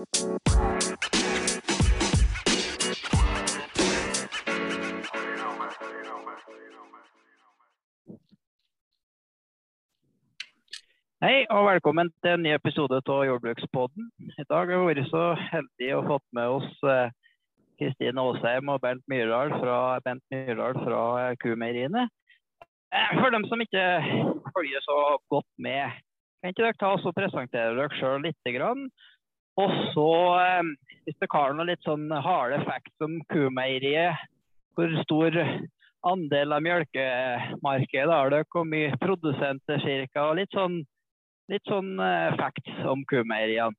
Hei og velkommen til en ny episode av Jordbrukspodden. I dag har vi vært så heldige å fått med oss eh, Kristine Aasheim og Bent Myrdal fra, Bent Myrdal fra eh, Kumeieriene. Eh, for dem som ikke følger så godt med, kan ikke dere ta oss og presentere dere sjøl litt? Og så, hvis dere har noen litt sånn harde facts om Kumeieriet, hvor stor andel av melkemarkedet har dere, hvor mye produsenter cirka, og litt sånn litt sånn uh, facts om kumeieriene.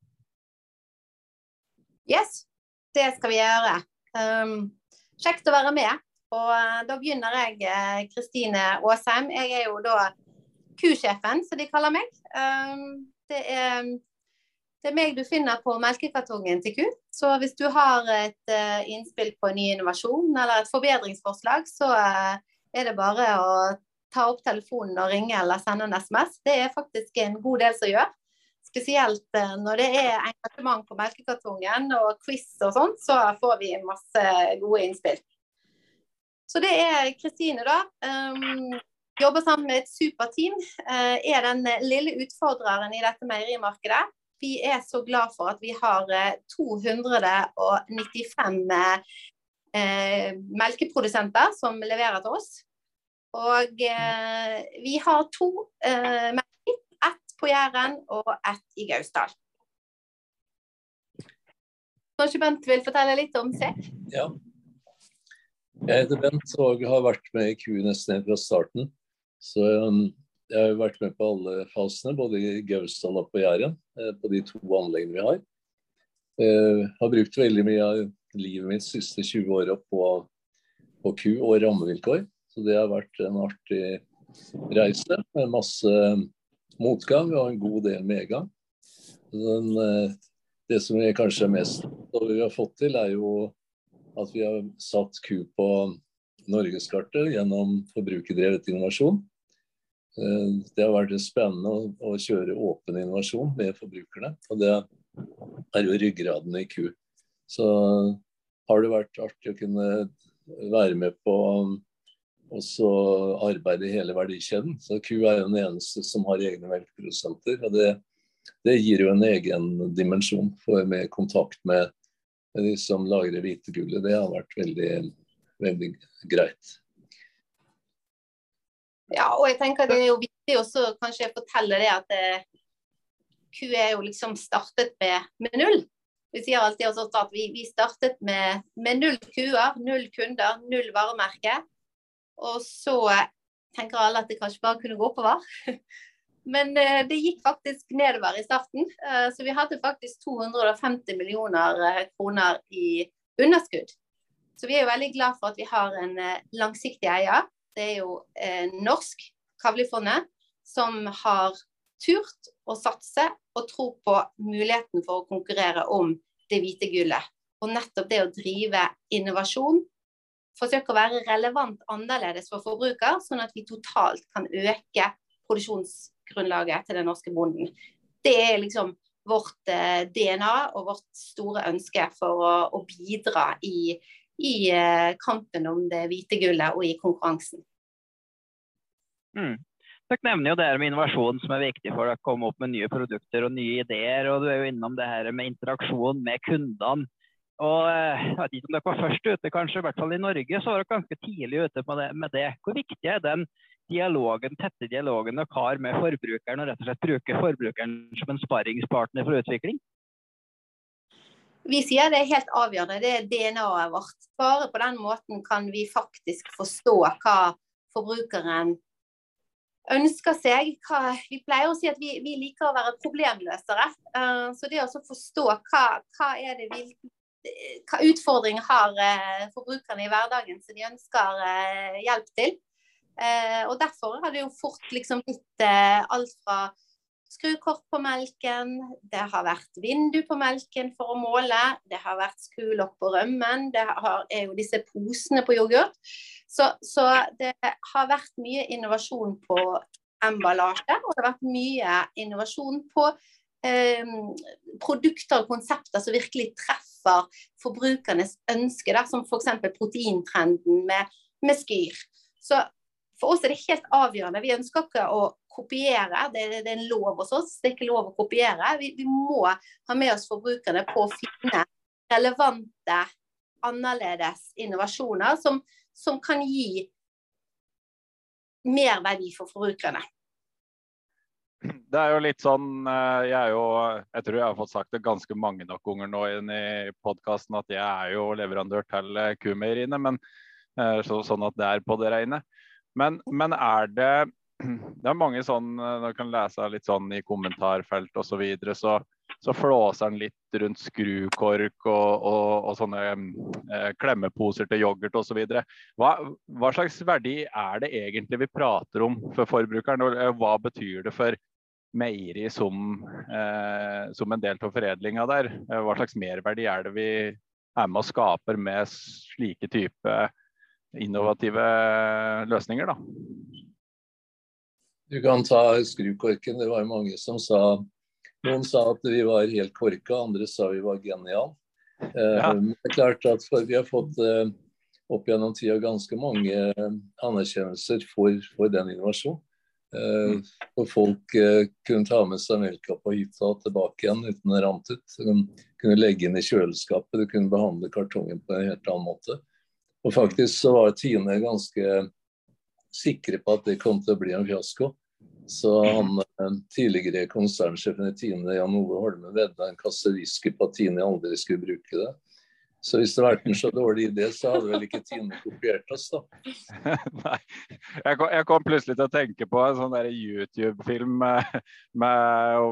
Yes, det skal vi gjøre. Um, kjekt å være med. Og uh, da begynner jeg, eh, Kristine Aasheim. Jeg er jo da kusjefen, som de kaller meg. Um, det, er, det, er, meg du finner på melkekartongen til ku. Så hvis du har et uh, innspill på en ny innovasjon eller et forbedringsforslag, så er det bare å ta opp telefonen og ringe eller sende en SMS. Det er faktisk en god del som gjør. Spesielt eh, når det er engasjement på melkekartongen og quiz og sånn, så får vi masse gode innspill. Så det er Kristine, da. Um, jobber sammen med et superteam. Uh, er den lille utfordreren i dette meierimarkedet. Vi er så glad for at vi har 295 eh, melkeprodusenter som leverer til oss. Og eh, vi har to eh, merker. Ett på Jæren og ett i Gausdal. Kanskje Bent vil fortelle litt om seg? Ja. Jeg heter Bent og har vært med i Q nesten fra starten. Så um, jeg har vært med på alle fasene, både i Gausdal og på Jæren. Eh, på de to anleggene vi har. Jeg har brukt veldig mye av livet mitt siste 20 åra på, på ku og rammevilkår. Så det har vært en artig reise med masse motgang og en god del medgang. Den, eh, det som vi kanskje er mest vi har fått til, er jo at vi har satt ku på norgeskartet gjennom forbrukerdrevet innovasjon. Eh, det har vært spennende å, kjøre åpen innovasjon med forbrukerne. Og det er jo ryggraden i ku. Så har det vært artig å kunne være med på og så arbeide i hele verdikjeden. Så ku er jo den eneste som har egne melkeprodusenter. og det, det, gir jo en egen dimensjon for med kontakt med de som lagrer hvitegullet. Det har vært veldig, veldig greit. Ja, og jeg tenker det er jo viktig også kanskje fortelle det at eh, ku er jo liksom startet med, med null. Vi sier alltid at vi, vi startet med, med, null kuer, null kunder, null varemerke. Og så tenker alle at det kanskje bare kunne gå oppover. Men eh, det gikk faktisk nedover i starten. Eh, så vi hadde faktisk 250 millioner eh, kroner i underskudd. Så vi er jo veldig glad for at vi har en langsiktig eier. Det er jo norsk, Kavlifondet, som har turt å satse og tro på muligheten for å konkurrere om det hvite gullet. Og nettopp det å drive innovasjon forsøke å være relevant annerledes for forbruker, sånn at vi totalt kan øke produksjonsgrunnlaget til den norske bonden. Det er liksom vårt eh, DNA og vårt store ønske for å, å bidra i, i eh, kampen om det hvite gullet og i konkurransen. Mm. Dere nevner jo det her med innovasjon som er viktig for dere å komme opp med nye produkter og nye ideer. og Du er jo innom det her med interaksjon med kundene. Og eh, jeg vet ikke om dere var først ute, kanskje, i hvert fall i Norge, så var dere ganske tidlig ute med det. Hvor viktig er den dialogen, tette dialogen dere har med forbrukeren, og rett og slett bruke forbrukeren som en sparringspartner for utvikling? Vi sier det er helt avgjørende. Det er DNA-et vårt. Bare på den måten kan vi faktisk forstå hva forbrukeren ønsker seg. Hva, vi pleier å si at vi, vi liker å være problemløsere. Uh, så det å forstå hva, hva vi hva utfordringer har eh, forbrukerne i hverdagen som de ønsker eh, hjelp til. Og Derfor har det jo fort liksom blitt alt fra skrukort på melken, det har vært vindu på melken for å måle, det har vært skrulokk på rømmen, det har, er jo disse posene på yoghurt. Så, så, det har vært mye innovasjon på emballasje, og det har vært mye innovasjon på eh, produkter og konsepter som virkelig treffer forbrukernes ønske, da, som f.eks. proteintrenden med, med Skyr. Så for oss er det helt avgjørende. Vi ønsker ikke å kopiere, det, det, er en lov hos oss. Det er ikke lov å kopiere. Vi, vi må ha med oss forbrukerne på å finne relevante, annerledes innovasjoner som, som kan gi mer verdi for forbrukerne. Det er jo litt sånn eh, Jeg er jo Jeg tror jeg har fått sagt det ganske mange nok ganger nå i podkasten at jeg er jo leverandør til eh, kumeieriene, men eh, så, sånn at det er på det rene. Men, men, er det Det er mange sånn Når du kan lese litt sånn i kommentarfelt osv., så, videre, så så flåser den litt rundt skrukork og, og, og sånne eh, klemmeposer til yoghurt osv. Hva, hva slags verdi er det egentlig vi prater om for forbrukeren, og eh, hva betyr det for meieri som, eh, som en del av foredlinga der? Eh, hva slags merverdi er det vi er med og skaper med slike type innovative løsninger, da? Du kan ta skrukorken. Det var mange som sa noen sa at vi var helt korka, andre sa vi var geniale. Eh, ja. Det er klart at Vi har fått eh, opp gjennom tida ganske mange eh, anerkjennelser for, for den innovasjonen. Mm. Og folk kunne ta med seg melka på hytta og tilbake igjen uten å rant ut. De kunne legge inn i kjøleskapet, du kunne behandle kartongen på en helt annen måte. Og faktisk så var Tine ganske sikre på at det kom til å bli en fiasko. Så han eh, tidligere konsernsjefen i Tine, Jan Ove Holme, vedda en kasse whisky på at Tine aldri skulle bruke det. Så hvis det hadde vært en så dårlig idé, så hadde vel ikke Tine kopiert oss, da. Nei. Jeg kom, jeg kom, plutselig til å tenke på en sånn YouTube-film med,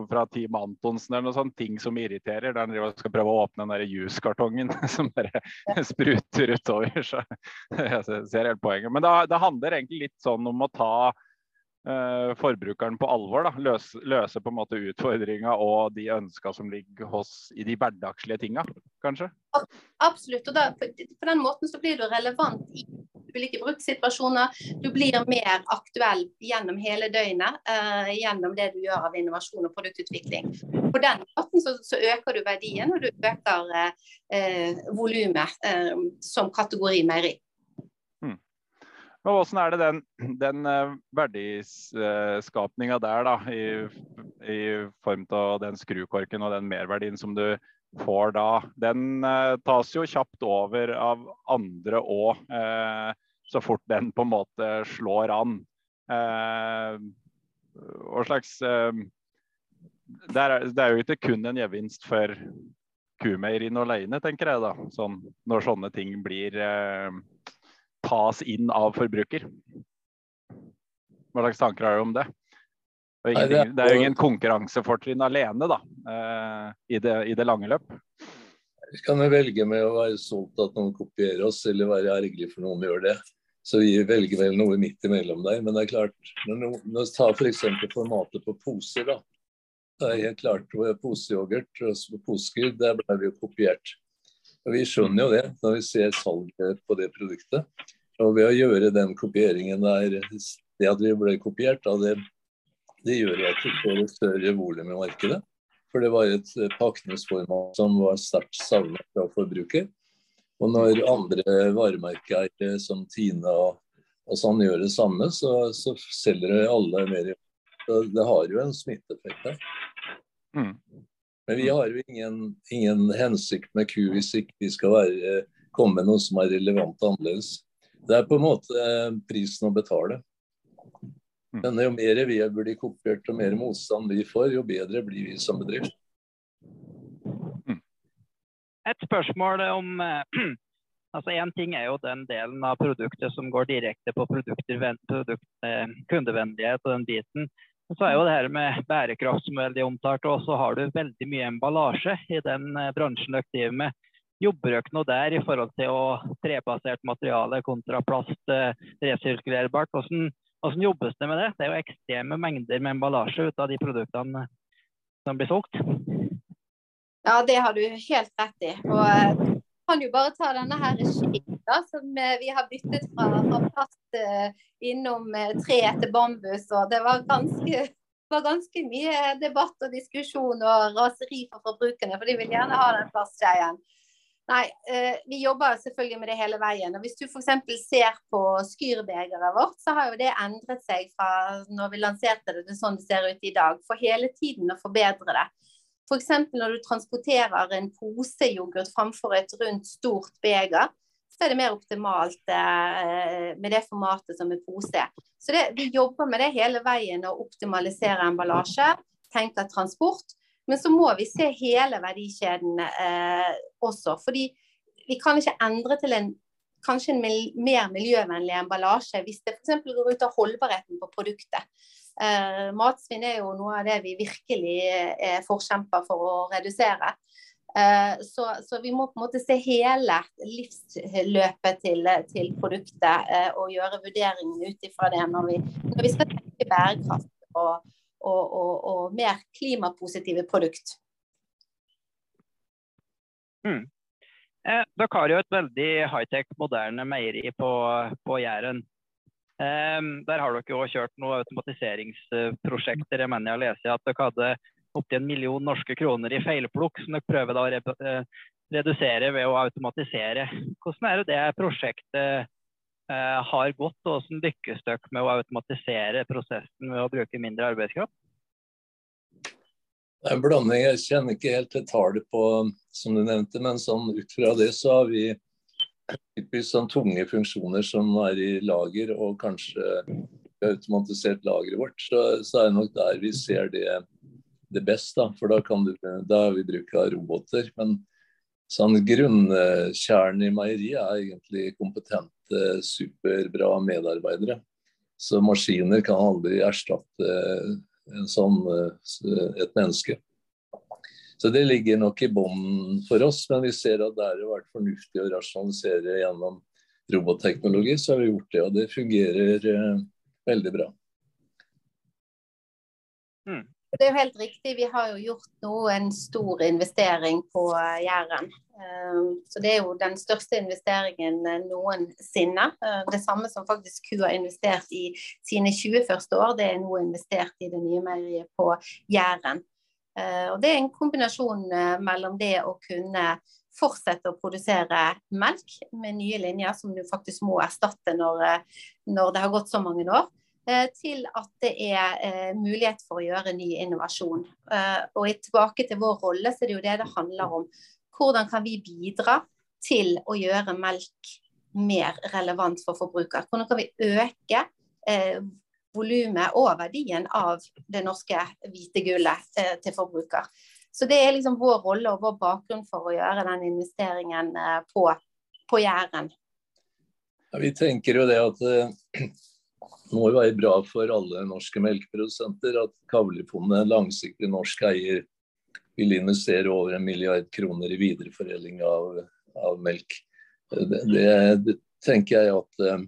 fra Team Antonsen eller noe sånt, ting som irriterer. Der han skal prøve å åpne den der juskartongen som bare spruter utover. Så jeg ser helt poenget. Men det, det handler egentlig litt sånn om å ta Eh, forbrukeren på alvor. Da. Løse, løse på en måte utfordringa og de ønska som ligger hos i de hverdagslige tinga, kanskje? Absolutt. og da, på, den måten så blir du relevant i ulike brukssituasjoner. Du blir mer aktuell gjennom hele døgnet uh, gjennom det du gjør av innovasjon og produktutvikling. På den måten så, så øker du verdien, og du øker uh, volumet uh, som kategori meieri. Men hvordan er det den, den uh, verdiskapninga der, da, i, i form av den skrukorken og den merverdien som du får da, den uh, tas jo kjapt over av andre òg, uh, så fort den på en måte slår an. hva slags det er, det er, jo ikke kun en gevinst for kumeieriene alene, tenker jeg da. Sånn, når sånne ting blir eh, tas inn av forbruker. Hva slags tanker har du om det? Det er jo ingen konkurransefortrinn alene da, eh, i det, i det lange løp. Vi kan jo velge med å være solgt at noen kopierer oss, eller være ergerlig for noen gjør det. Så vi velger vel noe midt imellom der. Men det er klart, når vi tar f.eks. For formatet på poser, da. Det er helt klart poseyoghurt og poseskudd, der ble vi jo kopiert. Og Vi skjønner jo det når vi ser salget på det produktet. Og ved å gjøre den kopieringen der, det at vi ble kopiert, da, det, det gjør at vi får et større volum i markedet. For det var et pakningsformat som var sterkt savnet fra forbruker. Og når andre varemerker som Tine og, og sånn gjør det samme, så, så selger alle mer. Så det har jo en smitteeffekt her. Mm. Men vi har jo ingen, ingen hensikt med ku hvis ikke vi skal være, komme med noe som er relevant og annerledes. Det er på en måte eh, prisen å betale. Mm. Men jo mer vi blir kopiert og mer motstand vi får, jo bedre blir vi som bedrift. Mm. Et spørsmål om altså Én ting er jo den delen av produktet som går direkte på produkter, produkt, eh, kundevennlighet og den biten. Så er jo det her med bærekraft som er veldig omtalt. Og så har du veldig mye emballasje i den eh, bransjen dere driver med. Jobber dere noe der i forhold til å trebasert materiale kontra plast, eh, resirkulerbart? Hvordan, hvordan, jobbes det med det? Det er jo ekstreme mengder med emballasje ut av de produktene som blir solgt. Ja, det har du helt rett i. Og eh, kan jo bare ta denne her skikka som vi har byttet fra, fra plast innom tre til bambus. Og det var ganske var ganske mye debatt og diskusjon og raseri for forbrukerne, for de vil gjerne ha den plastgreien. Nei, eh, vi jobber selvfølgelig med det hele veien. og Hvis du f.eks. ser på Skyr-begeret vårt, så har jo det endret seg fra når vi lanserte det til sånn det ser ut i dag. For hele tiden å forbedre det. F.eks. når du transporterer en pose yoghurt framfor et rundt, stort beger, så er det mer optimalt eh, med det formatet som en pose. Så det, vi jobber med det hele veien å optimalisere emballasje, tenke transport. Men så må vi se hele verdikjeden eh, også. Fordi vi kan ikke endre til en kanskje en mer miljøvennlig emballasje hvis det f.eks. går ut av holdbarheten på produktet. Eh, matsvinn er jo noe av det vi virkelig er forkjemper for å redusere. Eh, så, så, vi må på en måte se hele livsløpet til, til produktet eh, og gjøre vurderingen ut ifra det når vi, når vi skal tenke bærekraft og, og, og, og mer klimapositive produkt. Mm. Eh, dere har jo et veldig high-tech, moderne meieri på, på Jæren. Eh, der har dere jo kjørt noen automatiseringsprosjekter. Jeg mener jeg lest at dere hadde opptil en million norske kroner i feilplukk, som dere prøver da å eh, redusere ved å automatisere. Hvordan er det det prosjektet Eh, har gått, og hvordan lykkes dere med å automatisere prosessen ved å bruke mindre arbeidskraft? Det er en blanding. Jeg kjenner ikke helt til tallet på, som du nevnte, men sånn ut fra det så har vi typisk sånn tunge funksjoner som er i lager, og kanskje automatisert lageret vårt. Så, så, er det nok der vi ser det, det best, da. For da, kan du, da har vi bruk av roboter. Men sånn grunnkjernen i meieriet er egentlig kompetente superbra medarbeidere. Så maskiner kan aldri erstatte sånn, eh, et menneske. Så det ligger nok i bånn for oss, men vi ser at det har vært fornuftig å rasjonalisere gjennom robotteknologi, så har vi gjort det. Og det fungerer eh, veldig bra. Mm. Det er jo helt riktig. Vi har jo gjort nå en stor investering på eh, Jæren. Eh, så det er jo den største investeringen eh, noensinne. Det samme som faktisk Ku har investert i sine 20 første år, det er nå investert i det nye meieriet på Jæren. Og det er en kombinasjon mellom det å kunne fortsette å produsere melk med nye linjer som du faktisk må erstatte når, når det har gått så mange år Eh, til at det er eh, mulighet for å gjøre ny innovasjon. Eh, og tilbake til vår rolle, så er det jo det det handler om. Hvordan kan vi bidra til å gjøre melk mer relevant for forbruker? Hvordan kan vi øke eh, volumet og verdien av det norske hvite gullet eh, til forbruker? Så det er liksom vår rolle og vår bakgrunn for å gjøre den investeringen eh, på, på Jæren. Ja, vi tenker jo det at må jo være bra for alle norske melkeprodusenter at Kavlifondet, langsiktig norsk eier, vil investere over en milliard kroner i videreforedling av, av melk. Det, det, det, tenker jeg at uh,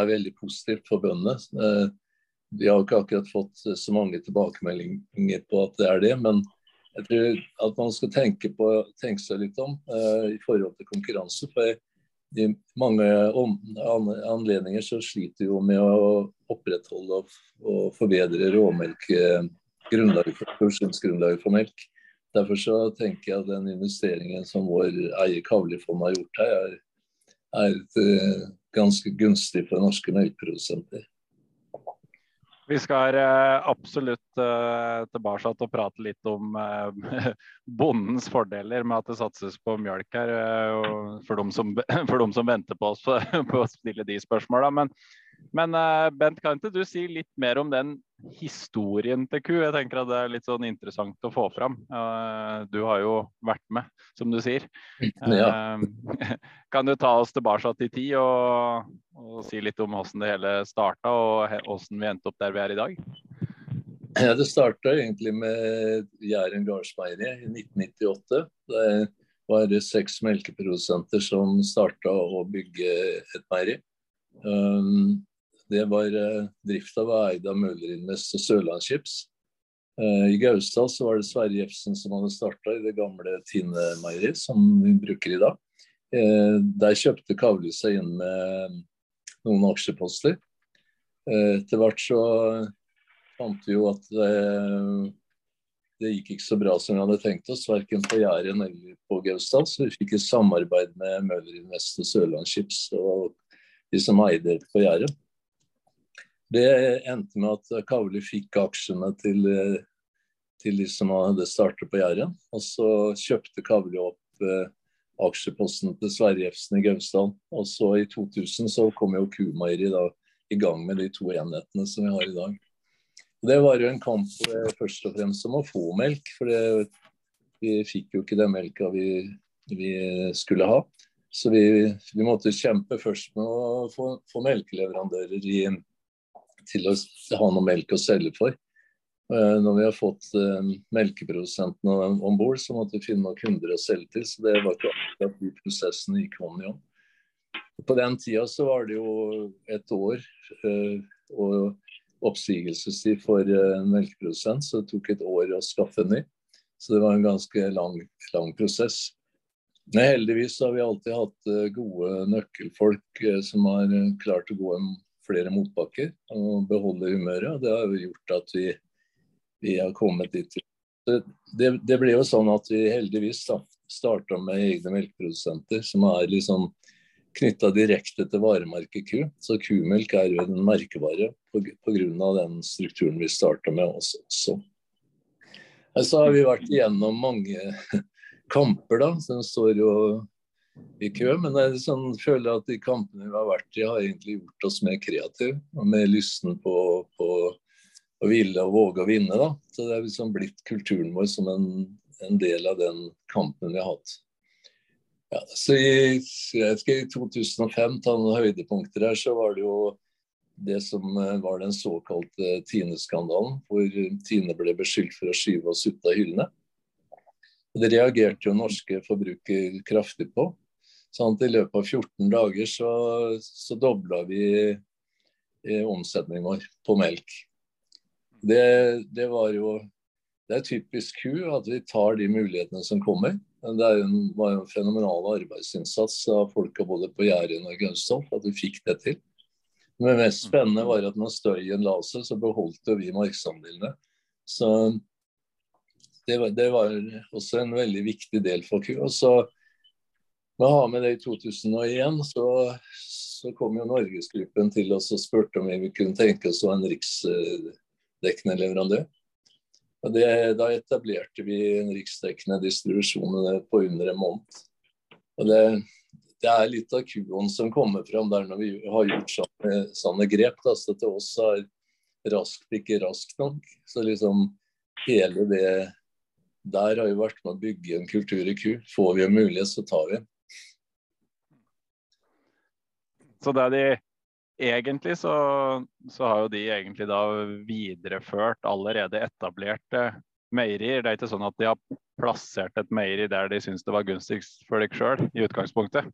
er veldig positivt for bøndene. Uh, vi har ikke akkurat fått så mange tilbakemeldinger på at det er det, men jeg tror at man skal tenke, på, tenke seg litt om uh, i forhold til konkurranse. for i mange anledninger så sliter vi jo med å opprettholde og forbedre råmelkgrunnlaget for produksjonsgrunnlaget for melk. Derfor så tenker jeg at den investeringen som vår eier Kavlifond har gjort her, er, er et, eh, ganske gunstig for norske melkeprodusenter. Vi skal eh, absolutt eh, tilbake og prate litt om eh, bondens fordeler med at det satses på mjølk her. For de som, for de som venter på oss på å stille de spørsmåla. Men men uh, Bent, kan ikke du si litt mer om den historien til ku? Jeg tenker at det er litt sånn interessant å få fram. Uh, du har jo vært med, som du sier. Ja. Uh, kan du ta oss tilbake til tid og, og, si litt om hvordan det hele starta, og hvordan vi endte opp der vi er i dag? Ja, det starta egentlig med Jæren gårdsmeieri i 1998. Det var det seks melkeprodusenter som starta å bygge et meieri. Um, det var uh, drifta var eid av Møllerinvest og Sørlandschips. Uh, I Gausdal så var det Sverre Jefsen som hadde starta i det gamle Tine meieriet, som vi bruker i dag. Uh, der kjøpte Kavli seg inn med noen aksjeposter. Uh, etter hvert så fant vi jo at det, det gikk ikke så bra som vi hadde tenkt oss, verken på Jæren eller på Gausdal. Så vi fikk et samarbeid med Møller Invest og Sørlandschips og de som eide på Jæren. Det endte med at Kavli fikk aksjene til, til de som hadde startet på Jæren. Og så kjøpte Kavli opp eh, aksjeposten til Sverre Jefsen i Gausdal. Og så i 2000 så kom jo Kumeieri i gang med de to enhetene som vi har i dag. Det var jo en kamp eh, først og fremst om å få melk, for det, vi fikk jo ikke den melka vi, vi skulle ha. Så vi, vi, måtte kjempe først med å få, få melkeleverandører i, til å ha noe melk å selge for. Eh, når vi har fått uh, melkeprodusentene om bord, så måtte vi finne noen kunder å selge til. Så det var ikke akkurat de prosessene gikk hånd i hånd. På den tida så var det jo et år uh, og oppsigelsestid for en melkeprodusent, så det tok et år å skaffe en ny. Så det var en ganske lang, lang prosess. Men heldigvis har vi alltid hatt gode nøkkelfolk som har klart å gå flere motbakker og beholde humøret. Det har jo gjort at vi vi har kommet dit. Det, det ble jo sånn at vi heldigvis starta med egne melkeprodusenter som er liksom knytta direkte til varemerket ku. Så kumelk er jo en merkevare pga. den strukturen vi starta med også. Så har vi vært igjennom mange kamper, da. som står jo i kø. Men jeg sånn, føler at de kampene vi har vært i, har egentlig gjort oss mer kreative. Og mer lysten på, på å ville og våge å vinne. da. Så Det er liksom blitt kulturen vår som en, en del av den kampen vi har hatt. Ja, så i, ikke, i 2005, ta noen høydepunkter her, så var det jo det som eh, var den såkalte Tine-skandalen, hvor Tine ble beskyldt for å skyve oss ut av hyllene. Det reagerte jo norske forbrukere kraftig på. Sånn at I løpet av 14 dager så, så dobla vi eh, omsetningen vår på melk. Det, det, var jo Det er typisk ku at vi tar de mulighetene som kommer. Men det en, var jo en fenomenal arbeidsinnsats av folka både på Jæren og Gausdal at vi fikk det til. Men det mest spennende var at når støyen la seg, så beholdt vi markedsandelene. Så det var, det var, også en veldig viktig del for ku. Og så med å ha med det i 2001, så, så kom jo Norgesgruppen til oss og spurte om vi kunne tenke oss å en riks, riksdekkende leverandør. Og det, da etablerte vi en riksdekkende distribusjon på under en måned. Og det, det er litt av kuen som kommer fram der når vi har gjort sånne, sånne grep. Da. Så til oss er raskt ikke raskt nok. Så liksom hele det der har jo vært med å bygge en kultur i ku. Får vi en mulighet, så tar vi. Så det er de egentlig så, så, har jo de egentlig da videreført allerede etablerte meierier. Det er ikke sånn at de har plassert et meieri der de syns det var gunstigst for deg sjøl i utgangspunktet?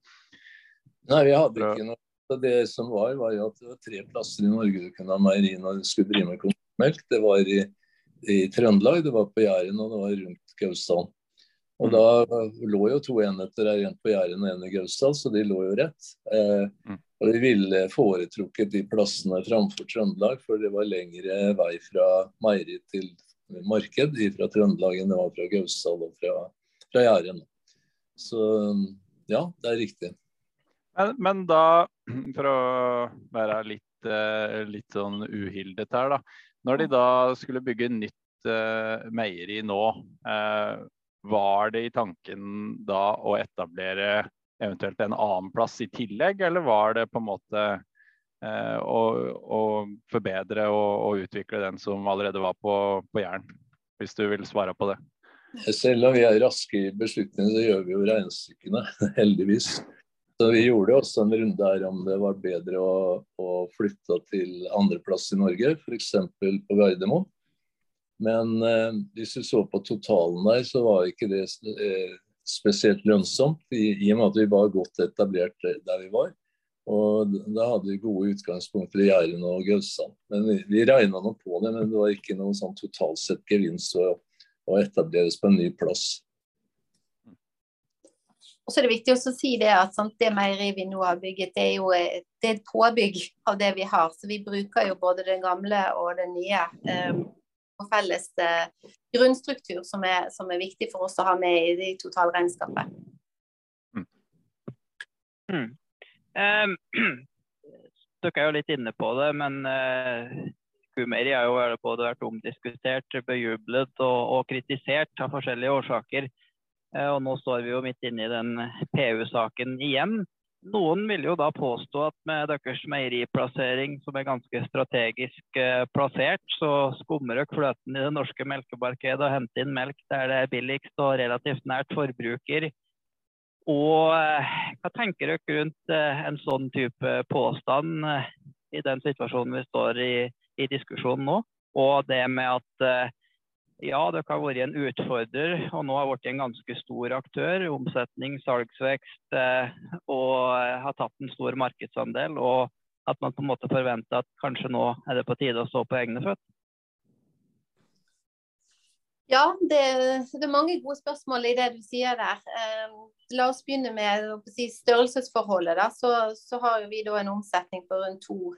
Nei, vi hadde ikke noe. Det som var, var jo at det var tre plasser i Norge du kunne ha meieri når du skulle drive med konsumelk. Det var i, i, Trøndelag, det var på Jæren og det var rundt Gausdal. Og mm. da lå jo to enheter her, en på Jæren og en i Gausdal, så de lå jo rett. Eh, mm. Og de ville foretrukket de plassene framfor Trøndelag, for det var lengre vei fra meieri til marked fra Trøndelag enn det var fra Gausdal og fra, fra Jæren. Så ja, det er riktig. Men, men, da, for å være litt, eh, litt sånn uhildet her, da. Når de da skulle bygge nytt uh, meieri nå, uh, var det i tanken da å etablere eventuelt en annen plass i tillegg, eller var det på en måte eh, å, å, forbedre og, og, utvikle den som allerede var på, på Jæren? Hvis du vil svare på det. Selv om vi er raske i beslutningene, så gjør vi jo regnestykkene, heldigvis. Så Vi gjorde også en runde her om det var bedre å, å flytte til andreplass i Norge, f.eks. på Gardermoen. Men eh, hvis vi så på totalen der, så var ikke det eh, spesielt lønnsomt, i, i, og med at vi var godt etablert der vi var. Og da hadde vi gode utgangspunkter i Jæren og Gausand. Men vi, vi regna nå på det, men det var ikke noe sånn totalt sett gevinst å, å etableres på en ny plass. Og så er det viktig å si det at sant, det meieriet vi nå har bygget, det er jo det er et påbygg av det vi har. Så vi bruker jo både det gamle og det nye eh, på felles eh, grunnstruktur, som er, som er, viktig for oss å ha med i det totalregnskapet. Mm. Mm. Um, dere er jo litt inne på det, men uh, Kumeri har jo både vært omdiskutert, bejublet og, og kritisert av forskjellige årsaker. Uh, og nå står vi jo midt inne i den PU-saken igjen. Noen vil jo da påstå at med deres meieriplassering, som er ganske strategisk eh, plassert, så skummer dere fløten i det norske melkemarkedet og henter inn melk der det er billigst og relativt nært forbruker. Og eh, hva tenker dere rundt en sånn type påstand i den situasjonen vi står i, i diskusjonen nå? Og det med at ja, dere har vært en utfordrer, og nå har blitt en ganske stor aktør. Omsetning, salgsvekst eh, og har tatt en stor markedsandel. Og at man på en måte forventer at kanskje nå er det på tide å stå på egne føtter. Ja, det, det, er mange gode spørsmål i det du sier der. Eh, la oss begynne med si, størrelsesforholdet. Så, så har vi en omsetning på rundt to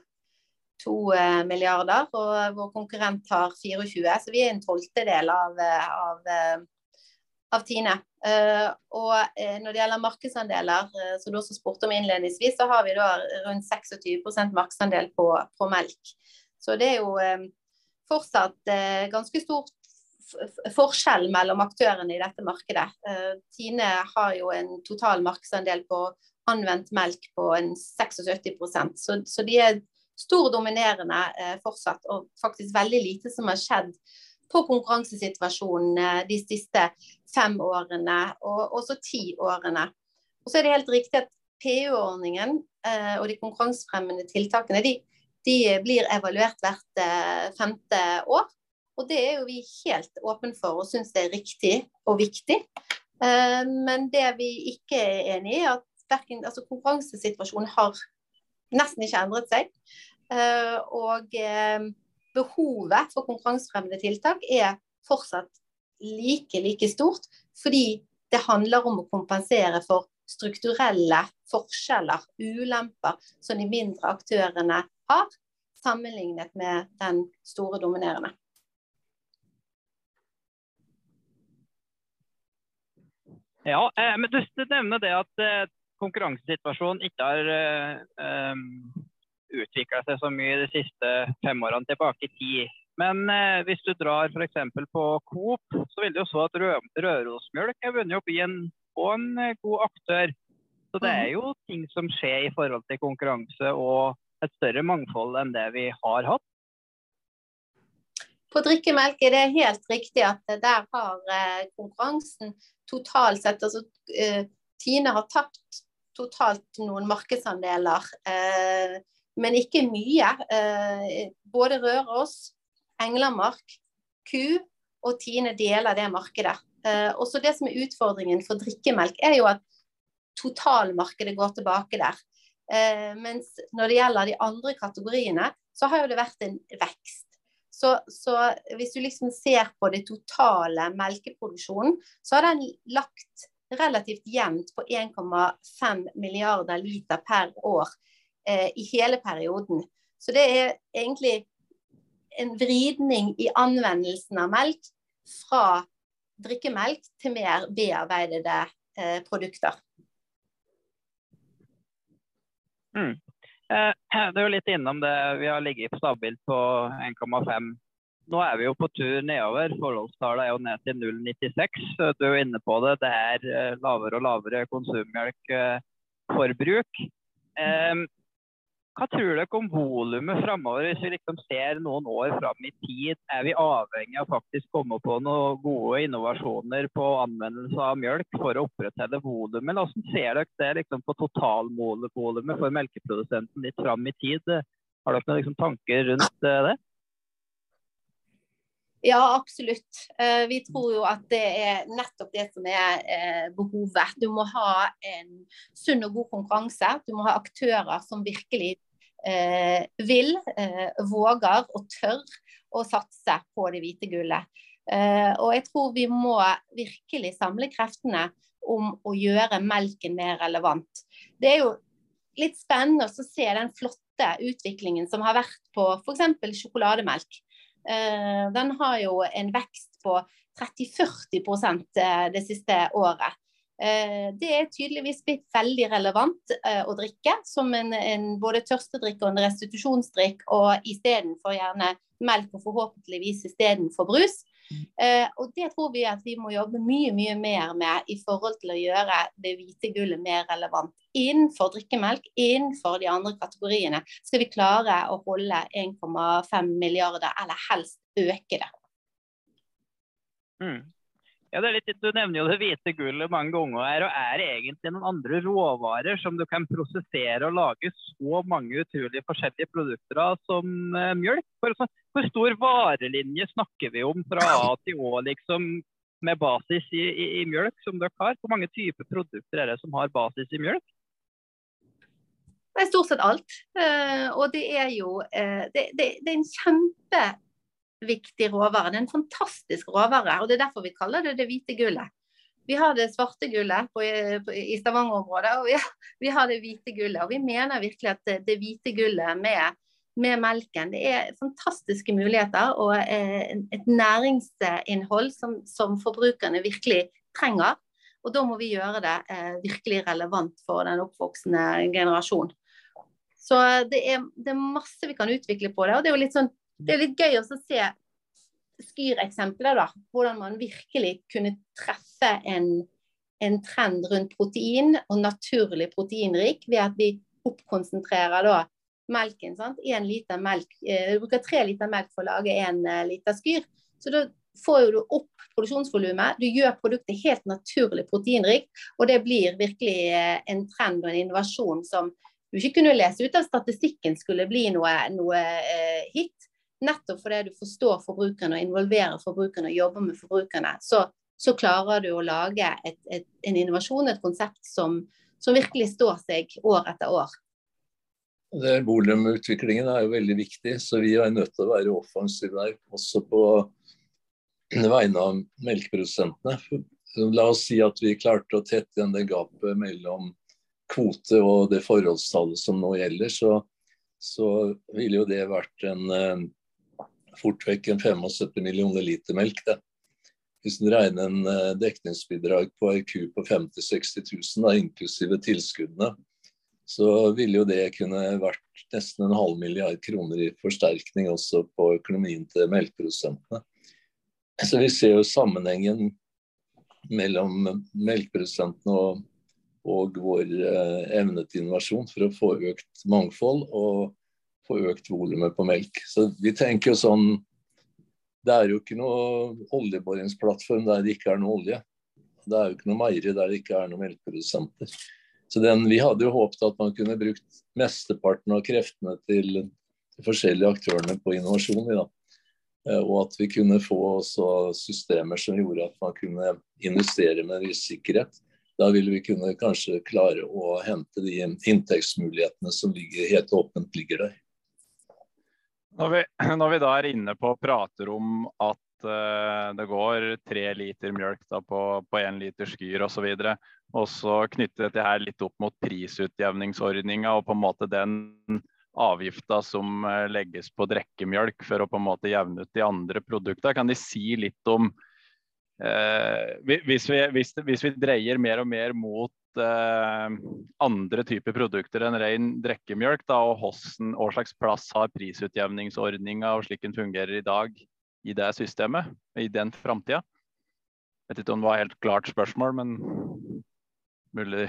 2 eh, milliarder, og vår konkurrent har 24, så vi er en tolvtedel av, eh, av, eh, av Tine. og når det gjelder markedsandeler, som du også spurte om innledningsvis, så har vi da rundt 26% markedsandel på, på, melk. Så det er jo fortsatt ganske stort forskjell mellom aktørene i dette markedet. Tine har jo en total markedsandel på anvendt melk på en 76% så, så de er stor dominerende eh, fortsatt, og faktisk veldig lite som har skjedd på konkurransesituasjonen eh, de siste fem årene, og også ti årene. Og så er det helt riktig at PU-ordningen eh, og de konkurransefremmende tiltakene de, de blir evaluert hvert eh, femte år. Og det er jo vi helt åpne for og syns er riktig og viktig. Eh, men det vi ikke er enig i, er at verken, altså konkurransesituasjonen har nesten ikke endret seg. Eh, og eh, behovet for konkurransefremmende tiltak er fortsatt like, like stort. Fordi det handler om å kompensere for strukturelle forskjeller, ulemper, som de mindre aktørene har, sammenlignet med den store dominerende. Ja, eh, men du, nevner det at konkurransesituasjonen ikke har utvikla seg så mye de siste fem årene tilbake i tid. Men eh, hvis du drar f.eks. på Coop, så vil du jo så at Rø Rørosmjølk er vunnet opp i en, og en eh, god aktør. Så det er jo ting som skjer i forhold til konkurranse og et større mangfold enn det vi har hatt. På drikkemelk er det helt riktig at der har eh, konkurransen totalt sett altså, eh, Tine har tapt totalt noen markedsandeler. Eh, men ikke mye. Eh, både Røros, Englandmark, Ku og Tine deler det markedet. Eh, også det som er utfordringen for drikkemelk, er jo at totalmarkedet går tilbake der. Eh, mens når det gjelder de andre kategoriene, så har jo det vært en vekst. Så, så, hvis du liksom ser på det totale melkeproduksjonen, så har den lagt relativt jevnt på 1,5 milliarder liter per år i hele perioden. Så det er egentlig en vridning i anvendelsen av melk fra drikkemelk til mer bearbeidede eh, produkter. Mm. Eh, det er litt innom det. Vi har ligget stabilt på 1,5. Nå er vi jo på tur nedover. Forholdstallet er jo ned til 0,96. Du er jo inne på det. Det er eh, lavere og lavere konsummelkforbruk. Hva tror dere om volumet framover, hvis vi liksom ser noen år fram i tid? Er vi avhengig av faktisk komme på noen gode innovasjoner på anvendelse av mjølk for å opprettholde volumet? Hvordan ser dere det liksom på totalvolumet for melkeprodusenten litt fram i tid? Har dere noen liksom tanker rundt eh, det? Ja, absolutt. Eh, vi tror jo at det er nettopp det som er eh, behovet. Du må ha en sunn og god konkurranse. Du må ha aktører som virkelig eh, vil, våger og tør å satse på det hvite gullet. Og jeg tror vi må virkelig samle kreftene om å gjøre melken mer relevant. Det er jo litt spennende å se den flotte utviklingen som har vært på f.eks. sjokolademelk. Eh, den har jo en vekst på 30-40 eh, det siste året. Eh, det er tydeligvis blitt veldig relevant eh, å drikke som en, en både tørstedrikk og en restitusjonsdrikk, og istedenfor gjerne melk og forhåpentligvis istedenfor brus. Eh, og det tror vi at vi må jobbe mye mye mer med i forhold til å gjøre det hvite gullet mer relevant. Innenfor drikkemelk, innenfor de andre kategoriene, skal vi klare å holde 1,5 milliarder, eller helst øke det. Mm. Ja, det er litt, Du nevner jo det hvite gullet mange ganger. her, og Er det egentlig noen andre råvarer som du kan prosessere og lage så mange utrolig forskjellige produkter av som eh, mjølk? For, så, hvor stor varelinje snakker vi om fra A til Å liksom, med basis i, i, i, mjølk som dere har? Hvor mange typer produkter er det som har basis i mjølk? Er stort sett alt. Uh, og det er jo uh, det, det, det er en kjempe viktig råvare. Det er en fantastisk råvare, og det er derfor vi kaller det det hvite gullet. Vi har det svarte gullet på, på, i Stavanger-området, og vi vi har, det hvite gullet. Og vi mener virkelig at det, det hvite gullet med, med, melken det er fantastiske muligheter og eh, et næringsinnhold som, som, forbrukerne virkelig trenger. Og da må vi gjøre det eh, virkelig relevant for den oppvoksende generasjon. Så det er, det er masse vi kan utvikle på det. og det er jo litt sånn det er litt gøy å se Skyr-eksempler, da. Hvordan man virkelig kunne treffe en, en trend rundt protein, og naturlig proteinrik, ved at vi oppkonsentrerer da melken. sant? En liter melk, eh, Du bruker tre liter melk for å lage en eh, liter skyr. Så da får du opp produksjonsvolumet. Du gjør produktet helt naturlig proteinrikt, og det blir virkelig eh, en trend og en innovasjon som du ikke kunne lese ut av statistikken skulle bli noe, noe eh, hit. Nettopp fordi du forstår forbrukerne og involverer forbrukerne og jobber med forbrukerne, så, så klarer du å lage et, et, en innovasjon, et konsept som, som, virkelig står seg år etter år. Det Volumutviklingen er jo veldig viktig, så vi er nødt til å være offensive der. Også på vegne av melkeprodusentene. La oss si at vi klarte å tette igjen det gapet mellom kvote og det forholdstallet som nå gjelder, så, så ville jo det vært en fort vekk en 75 millioner liter melk. Det. Hvis en regner en eh, dekningsbidrag på ei ku på 50 000-60 000, da, inklusive tilskuddene, så ville jo det kunne vært nesten en halv milliard kroner i forsterkning også på økonomien til melkeprodusentene. Så vi ser jo sammenhengen mellom melkeprodusentene og, og vår eh, evne til innovasjon for å få økt mangfold og få økt volumet på melk. Så vi tenker jo sånn Det er jo ikke noe oljeboringsplattform der det ikke er noe olje. Det er jo ikke noe meieri der det ikke er noen melkeprodusenter. Så den, Vi hadde jo håpet at man kunne brukt mesteparten av kreftene til de forskjellige aktørene på innovasjon. Da. Eh, og at vi kunne få systemer som gjorde at man kunne investere med viss sikkerhet. Da ville vi kunne kanskje klare å hente de inntektsmulighetene som ligger, helt åpent ligger der. Når vi, når vi, da er inne på og prater om at uh, det går tre liter mjølk da, på én liter skyr osv., og så knytte dette her litt opp mot prisutjevningsordninga og på en måte den avgifta som uh, legges på drikkemjølk for å på en måte jevne ut de andre produktene. Kan De si litt om uh, hvis, vi, hvis, hvis vi dreier mer og mer mot eh, andre typer produkter enn ren drikkemjølk, og hvordan, hva slags plass har prisutjevningsordninga og slik den fungerer i dag i det systemet, i den framtida? Vet ikke om det var helt klart spørsmål, men mulig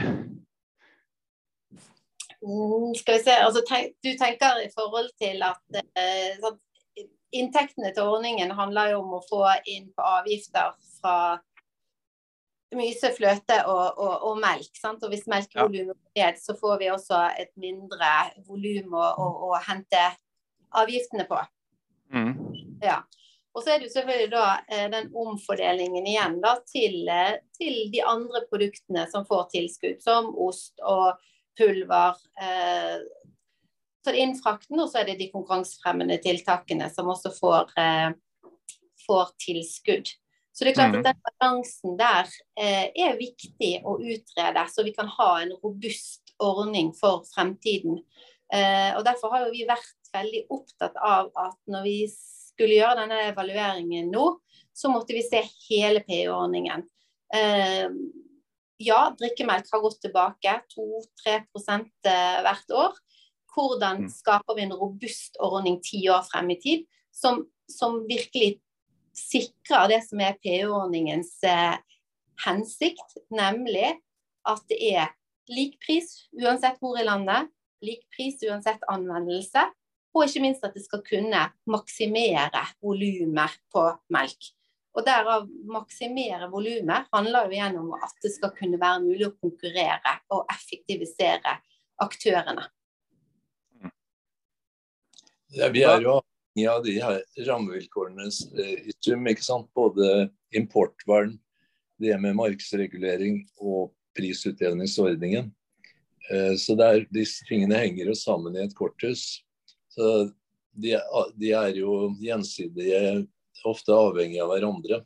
mm, Skal vi se, altså, tenk, Du tenker i forhold til at eh, sånn, inntektene til ordningen handler jo om å få inn på avgifter fra myse, fløte og, og, og melk. Sant? Og hvis melkevolumet går ned, så får vi også et mindre volum å, å, å, hente avgiftene på. Mm. Ja. Og så er det jo selvfølgelig da eh, den omfordelingen igjen da, til, eh, til, de andre produktene som får tilskudd, som ost og pulver. Eh, så er det innfrakten, og så er det de konkurransefremmende tiltakene som også får, eh, får tilskudd. Så det er klart at den balansen der eh, er viktig å utrede, så vi kan ha en robust ordning for fremtiden. Eh, og Derfor har jo vi vært veldig opptatt av at når vi skulle gjøre denne evalueringen nå, så måtte vi se hele PU-ordningen. Eh, ja, drikkemelk har gått tilbake 2-3 eh, hvert år. Hvordan mm. skaper vi en robust ordning ti år frem i tid, som, som virkelig sikrer det som er PU-ordningens eh, hensikt, nemlig at det er lik pris uansett hvor i landet, lik pris uansett anvendelse, og ikke minst at det skal kunne maksimere volumet på melk. Og derav maksimere volumet handler jo igjen om at det skal kunne være mulig å konkurrere og effektivisere aktørene. Ja, vi er jo avhengig av de her rammevilkårene eh, i sum. ikke sant? Både importvern, det med markedsregulering og prisutjevningsordningen. Eh, så er, disse tingene henger jo sammen i et korthus. Så de, de, er jo gjensidige, ofte avhengig av hverandre.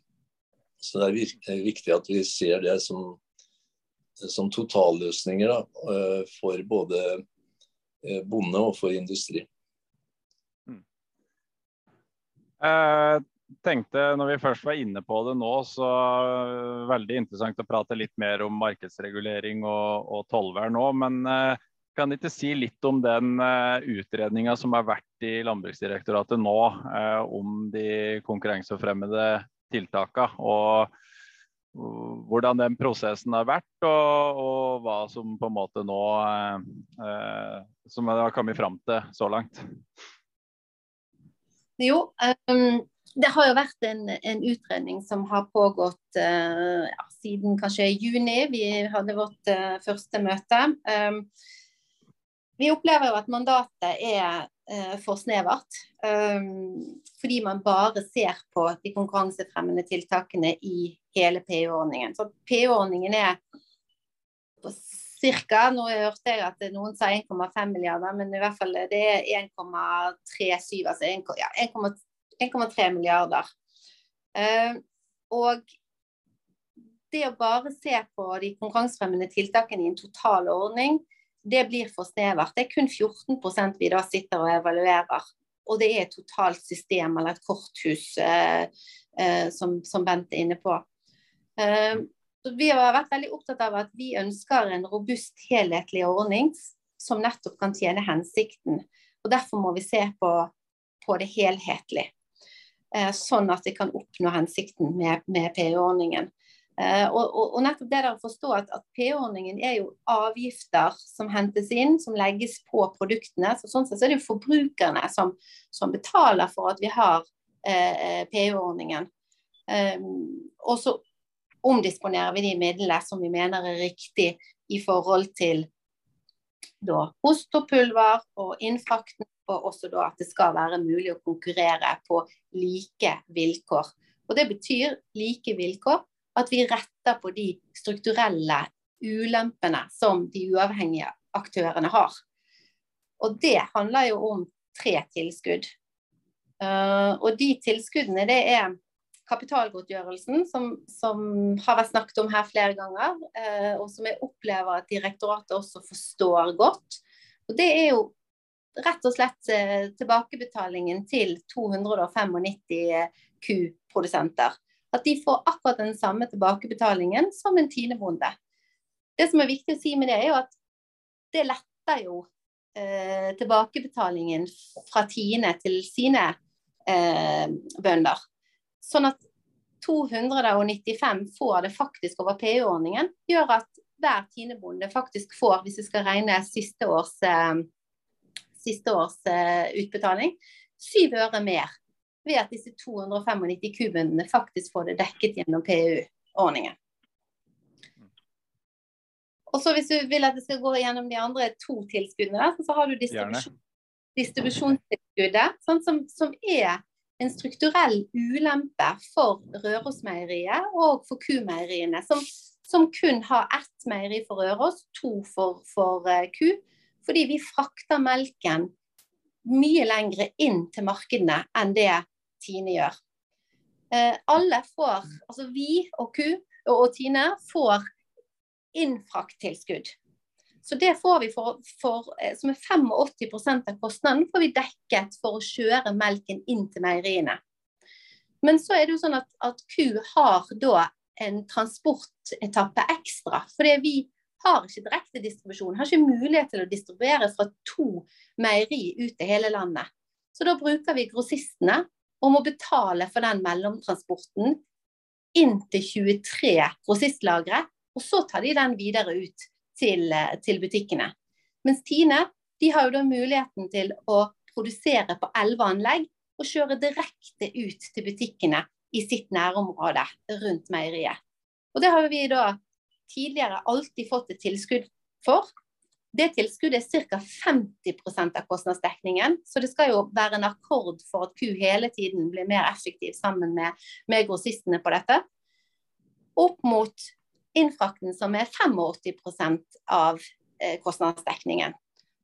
Så det er viktig at vi ser det som, som totalløsninger da, eh, for både bonde og for industri. Jeg tenkte når vi først var inne på det nå, så veldig interessant å prate litt mer om markedsregulering og, og tollvern nå. Men eh, kan ikke si litt om den utredninga som har vært i Landbruksdirektoratet nå om de konkurransefremmede tiltakene? Og hvordan den prosessen har vært, og, og, hva som på en måte nå Som har kommet fram til så langt? Jo, um, det har jo vært en, en utredning som har pågått uh, ja, siden kanskje juni. Vi hadde vårt uh, første møte. Um, vi opplever jo at mandatet er uh, for snevert. Um, fordi man bare ser på de konkurransefremmende tiltakene i hele PU-ordningen. Så PU-ordningen er på cirka. Nå hørte jeg at noen sa 1,5 milliarder, men i hvert fall det er 1,37, altså 1,3 milliarder. Uh, og det å bare se på de konkurransefremmende tiltakene i en total ordning, det blir for snevert. Det er kun 14 vi da sitter og evaluerer. Og det er et totalt system eller et korthus uh, uh, som, som Bent er inne på. Uh, så vi har vært veldig opptatt av at vi ønsker en robust, helhetlig ordning som nettopp kan tjene hensikten. Og Derfor må vi se på, på det helhetlig, eh, sånn at vi kan oppnå hensikten med, med PU-ordningen. Eh, og, og, og, nettopp det der å forstå at, at PU-ordningen er jo avgifter som hentes inn, som legges på produktene. så Sånn sett så er det jo forbrukerne som, som betaler for at vi har eh, PU-ordningen. Um, og så omdisponerer vi de midlene som vi mener er riktig i forhold til da, ost og pulver og innfrakten, og også da at det skal være mulig å konkurrere på like vilkår. Og Det betyr like vilkår at vi retter på de strukturelle ulempene som de uavhengige aktørene har. Og det handler jo om tre tilskudd. Uh, og de tilskuddene det er kapitalgodtgjørelsen, som, som, har vært snakket om her flere ganger, eh, og som jeg opplever at direktoratet også forstår godt. Og Det er jo rett og slett eh, tilbakebetalingen til 295 kuprodusenter. At de får akkurat den samme tilbakebetalingen som en tinebonde. Det som er viktig å si med det, er jo at det letter jo eh, tilbakebetalingen fra Tine til sine eh, bønder. Sånn at 295 får det faktisk over PU-ordningen, gjør at hver tinebonde faktisk får, hvis vi skal regne siste års, eh, siste års eh, utbetaling, syv øre mer ved at disse 295 kubene faktisk får det dekket gjennom PU-ordningen. Og så Hvis du vil at det skal gå gjennom de andre to tilskuddene, så har du distribusjon, distribusjonstilskuddet, sånn som, som, er en strukturell ulempe for Rørosmeieriet og for kumeieriene, som, som, kun har ett meieri for Røros, to for, for uh, ku. Fordi vi frakter melken mye lengre inn til markedene enn det Tine gjør. Uh, alle får, altså vi og Ku og, og Tine får infrakttilskudd. Så det får vi for, for, eh, som er 85% av kostnaden får vi dekket for å kjøre melken inn til meieriene. Men så er det jo sånn at, at ku har da en transportetappe ekstra. Fordi vi har ikke direkte distribusjon, har ikke mulighet til å distribuere fra to meieri ut til hele landet. Så da bruker vi grossistene og må betale for den mellomtransporten inn til 23 grossistlagre, og så tar de den videre ut til, til butikkene. Mens Tine de har jo da muligheten til å produsere på elleve anlegg og kjøre direkte ut til butikkene i sitt nærområde rundt meieriet. Og Det har vi da tidligere alltid fått et tilskudd for. Det tilskuddet er ca. 50% av kostnadsdekningen, så det skal jo være en akkord for at ku hele tiden blir mer effektiv sammen med, med grossistene på dette. Opp mot innfrakten som er 85% av eh, kostnadsdekningen.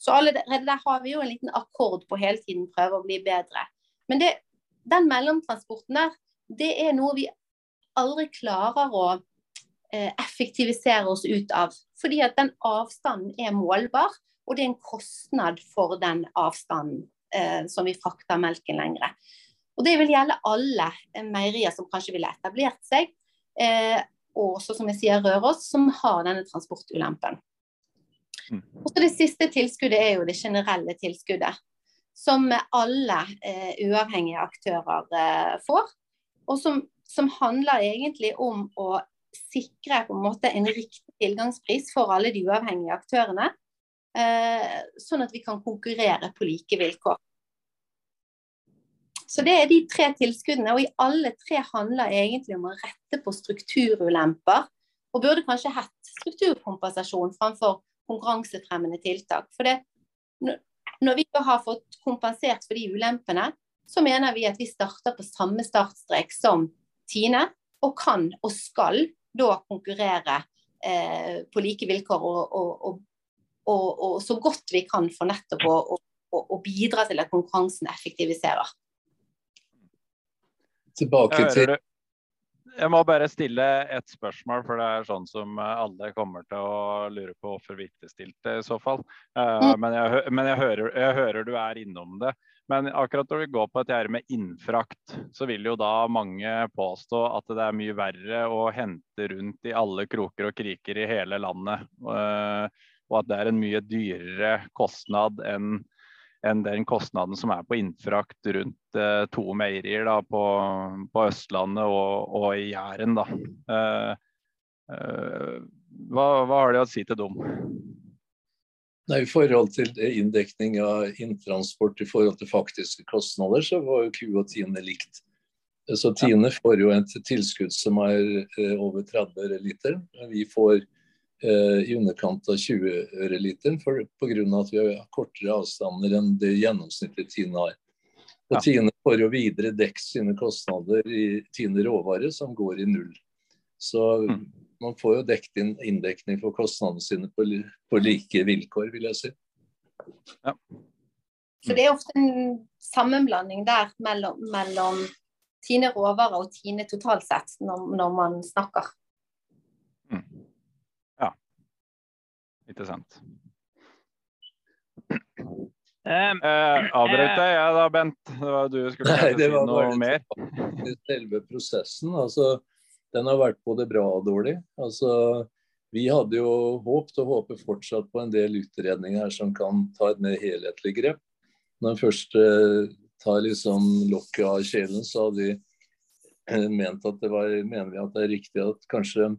Så allerede der har vi jo en liten akkord på hele tiden prøve å bli bedre. Men det, den mellomtransporten der, det er noe vi aldri klarer å eh, effektivisere oss ut av. Fordi at den avstanden er målbar, og det er en kostnad for den avstanden eh, som vi frakter melken lengre. Og Det vil gjelde alle meierier som kanskje ville etablert seg, eh, og også som jeg sier Røros, som har denne transportulempen. Mm. Og så Det siste tilskuddet er jo det generelle tilskuddet som alle eh, uavhengige aktører eh, får. Og som, som, handler egentlig om å sikre på en måte en riktig tilgangspris for alle de uavhengige aktørene. Eh, sånn at vi kan konkurrere på like vilkår. Så Det er de tre tilskuddene, og i alle tre handler egentlig om å rette på strukturulemper. Og burde kanskje hatt strukturkompensasjon framfor konkurransefremmende tiltak. For det, når vi har fått kompensert for de ulempene, så mener vi at vi starter på samme startstrek som Tine, og kan og skal da konkurrere eh, på like vilkår og, og, og, og, så godt vi kan for nettopp å bidra til at konkurransen effektiviserer. Tilbake til jeg må bare stille et spørsmål, for det er sånn som eh, alle kommer til å lure på hvorfor vi ikke stilte i så fall. Uh, men, jeg, men jeg, hører, jeg, hører, du er innom det. Men akkurat når vi går på dette med innfrakt, så vil jo da mange påstå at det er mye verre å hente rundt i alle kroker og kriker i hele landet. Uh, og at det er en mye dyrere kostnad enn enn den kostnaden som er på innfrakt rundt eh, to meierier da, på, på, Østlandet og, og i Jæren. Da. Eh, eh, hva, hva, har de å si til dem? Nei, I forhold til inndekning av inntransport i forhold til faktiske kostnader, så var jo Q og Tine likt. Så Tine får jo et tilskudd som er eh, over 30 øre liter. Vi får i underkant av 20 øre literen pga. at vi har kortere avstander enn det gjennomsnittet Tine har. Og ja. Tine får jo videre dekket sine kostnader i Tine råvare, som går i null. Så mm. man får jo dekket inn inndekning for kostnadene sine på, på, like vilkår, vil jeg si. Ja. Så det er ofte en sammenblanding der mellom, mellom Tine råvarer og Tine totalt sett når, når man snakker. Mm. Ikke sant. Um, eh, Avbrøt deg jeg da, Bent? Det var du skulle Nei, si noe mer? Selve prosessen, altså, den har vært både bra og dårlig. Altså, vi hadde jo håpet og håper fortsatt på en del utredninger som kan ta et mer helhetlig grep. Når en først eh, tar liksom lokket av kjelen, så hadde vi eh, ment at det var, mener vi at det er riktig at kanskje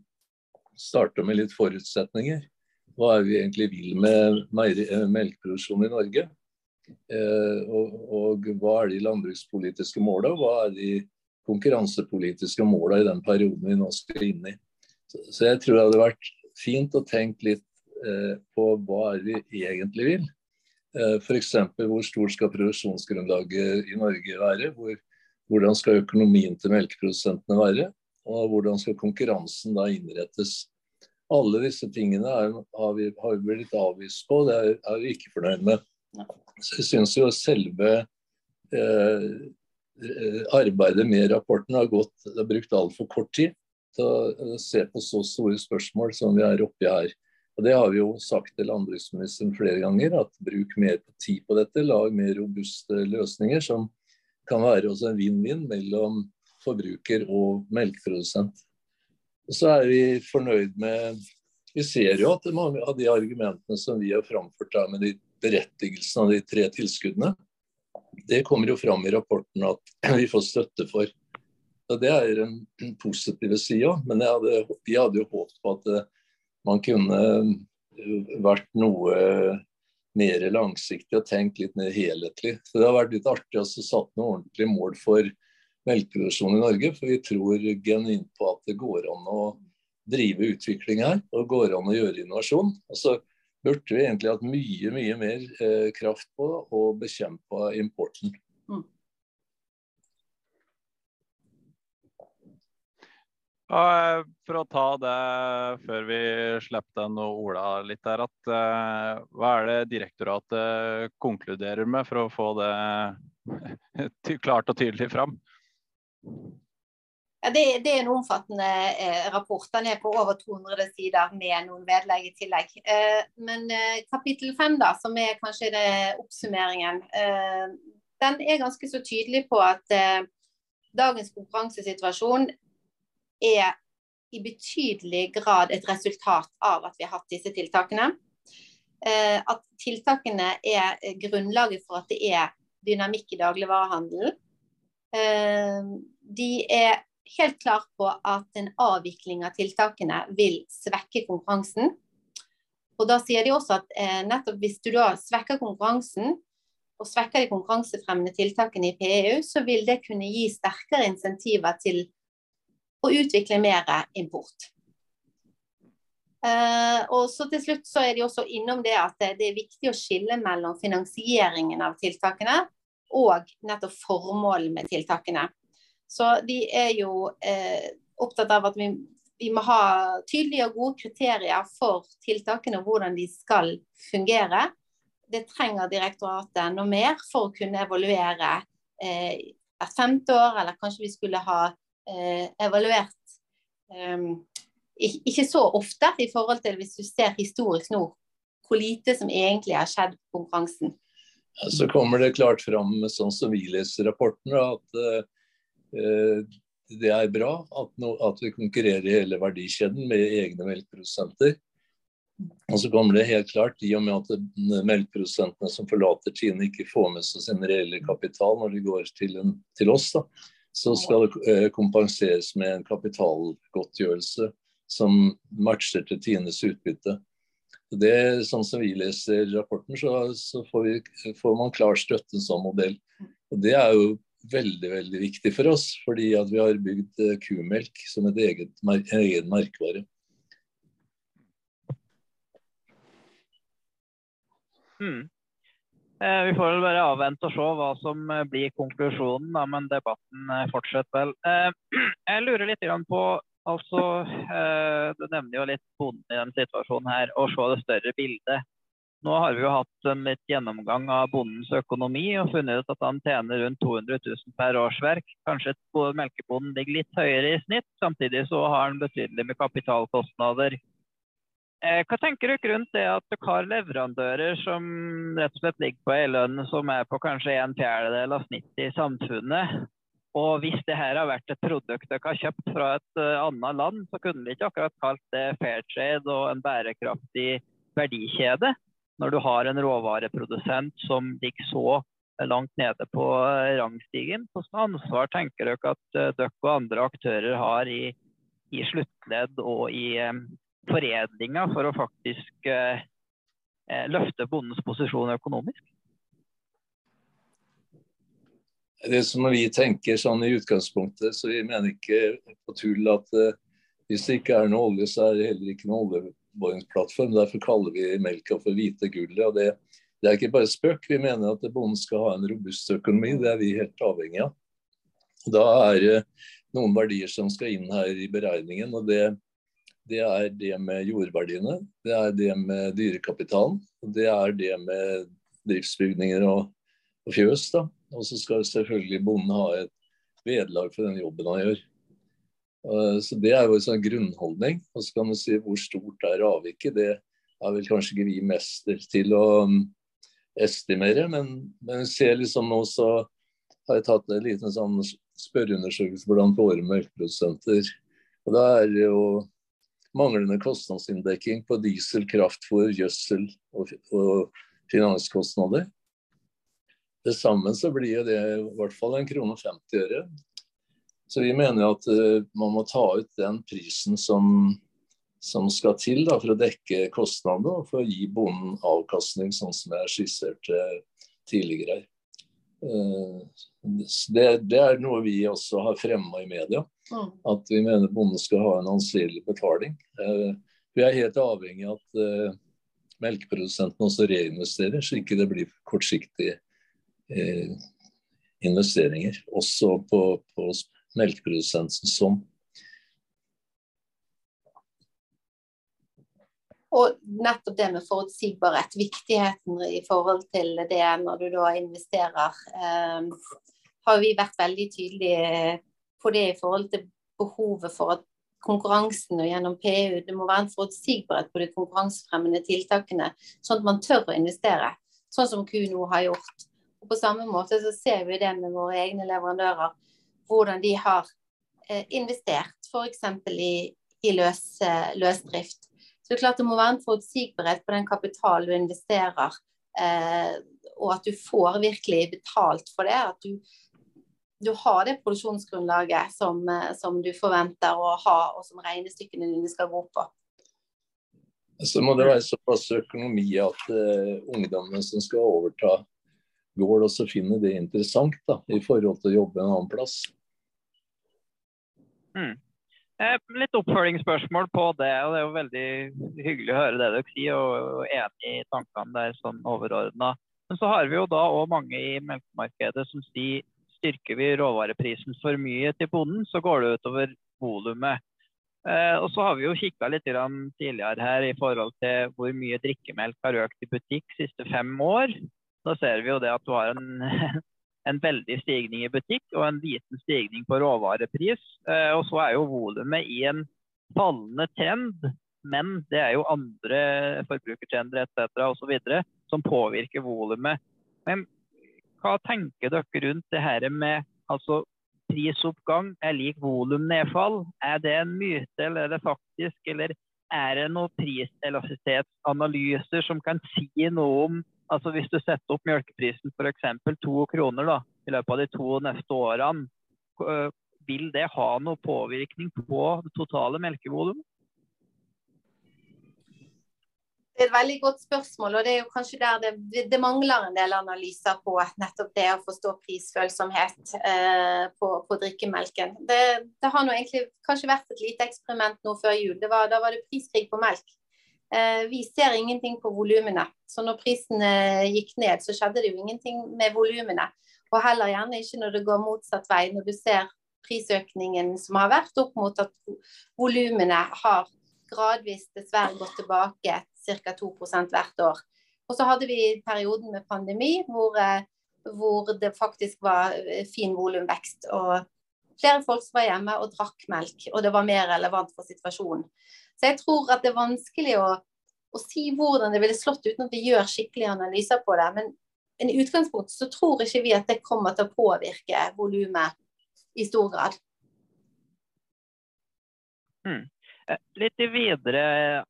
starte med litt forutsetninger hva er vi egentlig vil med eh, melkeproduksjon i Norge? Eh, og, og, hva er de landbrukspolitiske målene, og hva er de konkurransepolitiske målene i den perioden vi nå skal inn i. Så, så jeg tror det hadde vært fint å tenke litt eh, på hva er vi egentlig vil. Eh, F.eks. hvor stort skal produksjonsgrunnlaget i Norge være? Hvor, hvordan skal økonomien til melkeprodusentene være? Og hvordan skal konkurransen da innrettes? Alle disse tingene er, har, vi, har vi blitt avvist på, det er, er vi ikke fornøyd med. Så jeg syns jo selve eh, arbeidet med rapporten har gått, det har brukt altfor kort tid til å se på så store spørsmål som vi er oppi her. Og Det har vi jo sagt til landbruksministeren flere ganger, at bruk mer tid på dette. Lag mer robuste løsninger som kan være også en vinn-vinn mellom forbruker og melkeprodusent. Så er vi fornøyd med Vi ser jo at mange av de argumentene som vi har framført med de berettigelsen av de tre tilskuddene, det kommer jo fram i rapporten at vi får støtte for. Og Det er en positive side. Men hadde, vi hadde jo håpet på at eh, man kunne eh, vært noe mer langsiktig og tenkt litt mer helhetlig. Så Det har vært litt artig å satt noen ordentlige mål for melkeproduksjon i Norge. For vi tror genuint på at det går an å drive utvikling her, og går an å gjøre innovasjon. Og så burde vi egentlig hatt mye mye mer eh, kraft på å bekjempe importen. Mm. For å ta det før vi slipper den og Ola litt der, at uh, hva er det direktoratet konkluderer med for å få det klart og tydelig fram? Ja, det, det, er en omfattende eh, rapport. Den er på over 200 sider med noen vedlegg i tillegg. Eh, men eh, kapittel fem, da, som er kanskje det, oppsummeringen, eh, den er ganske så tydelig på at eh, dagens konkurransesituasjon er i betydelig grad et resultat av at vi har hatt disse tiltakene. Eh, at tiltakene er grunnlaget for at det er dynamikk i dagligvarehandelen. De er helt klar på at en avvikling av tiltakene vil svekke konkurransen. Og da sier de også at eh, nettopp hvis du da svekker konkurransen, og svekker de konkurransefremmende tiltakene i PEU, så vil det kunne gi sterkere insentiver til å utvikle mer import. Uh, og så til slutt så er de også innom det at det er viktig å skille mellom finansieringen av tiltakene og nettopp formålet med tiltakene. Så de er jo eh, opptatt av at vi, vi, må ha tydelige og gode kriterier for tiltakene og hvordan de skal fungere. Det trenger direktoratet noe mer for å kunne evaluere eh, hvert femte år, eller kanskje vi skulle ha eh, evaluert eh, ikke så ofte i forhold til hvis du ser historisk nå, hvor lite som egentlig har skjedd på konkurransen. Så kommer det klart fram, sånn som vi leser rapporten, at eh, det er bra at, no, at, vi konkurrerer i hele verdikjeden med egne melkeprodusenter. Og så kommer det helt klart, i og med at melkeprodusentene som forlater Tine, ikke får med seg sin reelle kapital når de går til, en, til oss, da, så skal det eh, kompenseres med en kapitalgodtgjørelse som matcher til Tines utbytte. Det, sånn som vi leser rapporten, så, så får, vi, får, man klar støtte en sånn modell. Og Det er jo veldig veldig viktig for oss, fordi at vi har bygd eh, kumelk som et eget, en egen merkevare. Mm. Vi får vel bare avvente og se hva som eh, blir konklusjonen, da, men debatten fortsetter vel. Jeg lurer litt på altså, Du nevner jo litt bonden i denne situasjonen her, og se det større bildet. Nå har vi jo hatt en litt gjennomgang av bondens økonomi og funnet ut at han tjener rundt 200 000 per årsverk. Kanskje melkebonden ligger litt høyere i snitt, samtidig så har han betydelig med kapitalkostnader. Eh, hva tenker dere rundt det at dere har leverandører som rett og slett ligger på en lønn som er på kanskje en fjerdedel av snittet i samfunnet? Og hvis det her har vært et produkt dere har kjøpt fra et uh, annet land, så kunne vi ikke akkurat kalt det fair trade og en bærekraftig verdikjede. Når du har en råvareprodusent som ligger så langt nede på rangstigen, hvilket ansvar tenker dere at uh, dere og andre aktører har i, i sluttledd og i um, foredlinga for å faktisk eh, eh, løfte bondens posisjon økonomisk? Det som vi tenker sånn i utgangspunktet, så vi mener ikke på tull at eh, hvis det ikke er noe olje, så er det heller ikke noen oljeboringsplattform. Derfor kaller vi melka for hvite gullet. og det, det, er ikke bare spøk. Vi mener at bonden skal ha en robust økonomi. Det er vi helt avhengig av. Da er det noen verdier som skal inn her i beregningen. og det det er det med jordverdiene, det er det med dyrekapitalen, det er det med driftsbygninger og, og fjøs. Da. Og så skal selvfølgelig bonden ha et vederlag for den jobben han gjør. Så Det er jo en sånn grunnholdning. Og så kan du si hvor stort er avviket. Det er vel kanskje ikke vi mester til å um, estimere, men, men ser liksom nå så har jeg tatt en liten sånn spørreundersøkelse blant våre melkeprodusenter. Og da er det jo manglende kostnadsinndekking på diesel, kraftfôr, gjødsel og, og finanskostnader. Til sammen så blir det i hvert fall en krone og 50 øre. Så vi mener at uh, man må ta ut den prisen som, som skal til da, for å dekke kostnadene og for å gi bonden avkastning, sånn som jeg skisserte tidligere. Uh, det, det, er noe vi også har fremma i media. Mm. At vi mener bonden skal ha en anselig betaling. Uh, vi er helt avhengig av at melkeprodusentene også reinvesterer, så ikke det blir kortsiktige eh, investeringer. Også på, på melkeprodusenten som Og nettopp det med forutsigbarhet, viktigheten i forhold til det når du da investerer, eh, har vi vært veldig tydelige på det i forhold til behovet for at konkurransen og gjennom PU. Det må være en forutsigbarhet på de konkurransefremmende tiltakene, sånn at man tør å investere. Sånn som nå har gjort. Og På samme måte så ser vi det med våre egne leverandører, hvordan de har eh, investert f.eks. i, i løs, eh, løsdrift. Så det er klart det må være en forutsigbarhet på den kapital du investerer, eh, og at du får virkelig betalt for det. At du du har det produksjonsgrunnlaget som, eh, som, du forventer å ha, og som regnestykkene dine skal gå på. Så må det være såpass økonomi at uh, ungdommene som skal overta gård, også finner det interessant da, i forhold til å jobbe en annen plass. Mm. Eh, litt oppfølgingsspørsmål på det. og Det er jo veldig hyggelig å høre det dere sier, og enig i tankene der sånn overordna. Men så har vi jo da òg mange i melkemarkedet som sier styrker vi råvareprisen for mye til bonden, så går det utover volumet. Eh, og så har vi jo kikka litt tidligere her i forhold til hvor mye drikkemelk har økt i butikk de siste fem år. Da ser vi jo det at du har en, en veldig stigning i butikk og en liten stigning på råvarepris. Eh, og så er jo volumet i en fallende trend, men det er jo andre forbrukertrender etc. osv. som påvirker volumet. Men hva tenker dere rundt det her med altså prisoppgang er lik volumnedfall? Er det en myte, eller er det faktisk? Eller er det noen priselastisitetsanalyser som kan si noe om altså Hvis du setter opp melkeprisen f.eks. to kroner da, i løpet av de to neste årene, vil det ha noe påvirkning på det totale melkevolumet? Det er et veldig godt spørsmål, og det er jo kanskje der det, det mangler en del analyser på nettopp det å forstå prisfølsomhet eh, på, på, drikkemelken. Det, det, har egentlig kanskje vært et lite eksperiment nå før jul. Var, da var det priskrig på melk. Eh, vi ser ingenting på volumene. Så når prisen eh, gikk ned, så skjedde det jo ingenting med volumene. Og heller gjerne ikke når det går motsatt vei, når du ser prisøkningen som har vært, opp mot at volumene har gradvis dessverre gått tilbake ca. 2% hvert år. Og så hadde vi perioden med pandemi hvor, eh, hvor det faktisk var eh, fin volumvekst. Og flere folk som var hjemme og drakk melk, og det var mer relevant for situasjonen. Så jeg tror at det er vanskelig å, å si hvordan det ville slått uten at vi gjør skikkelige analyser på det. Men, men i utgangspunktet så tror ikke vi at det kommer til å påvirke volumet i stor grad. Eh, litt videre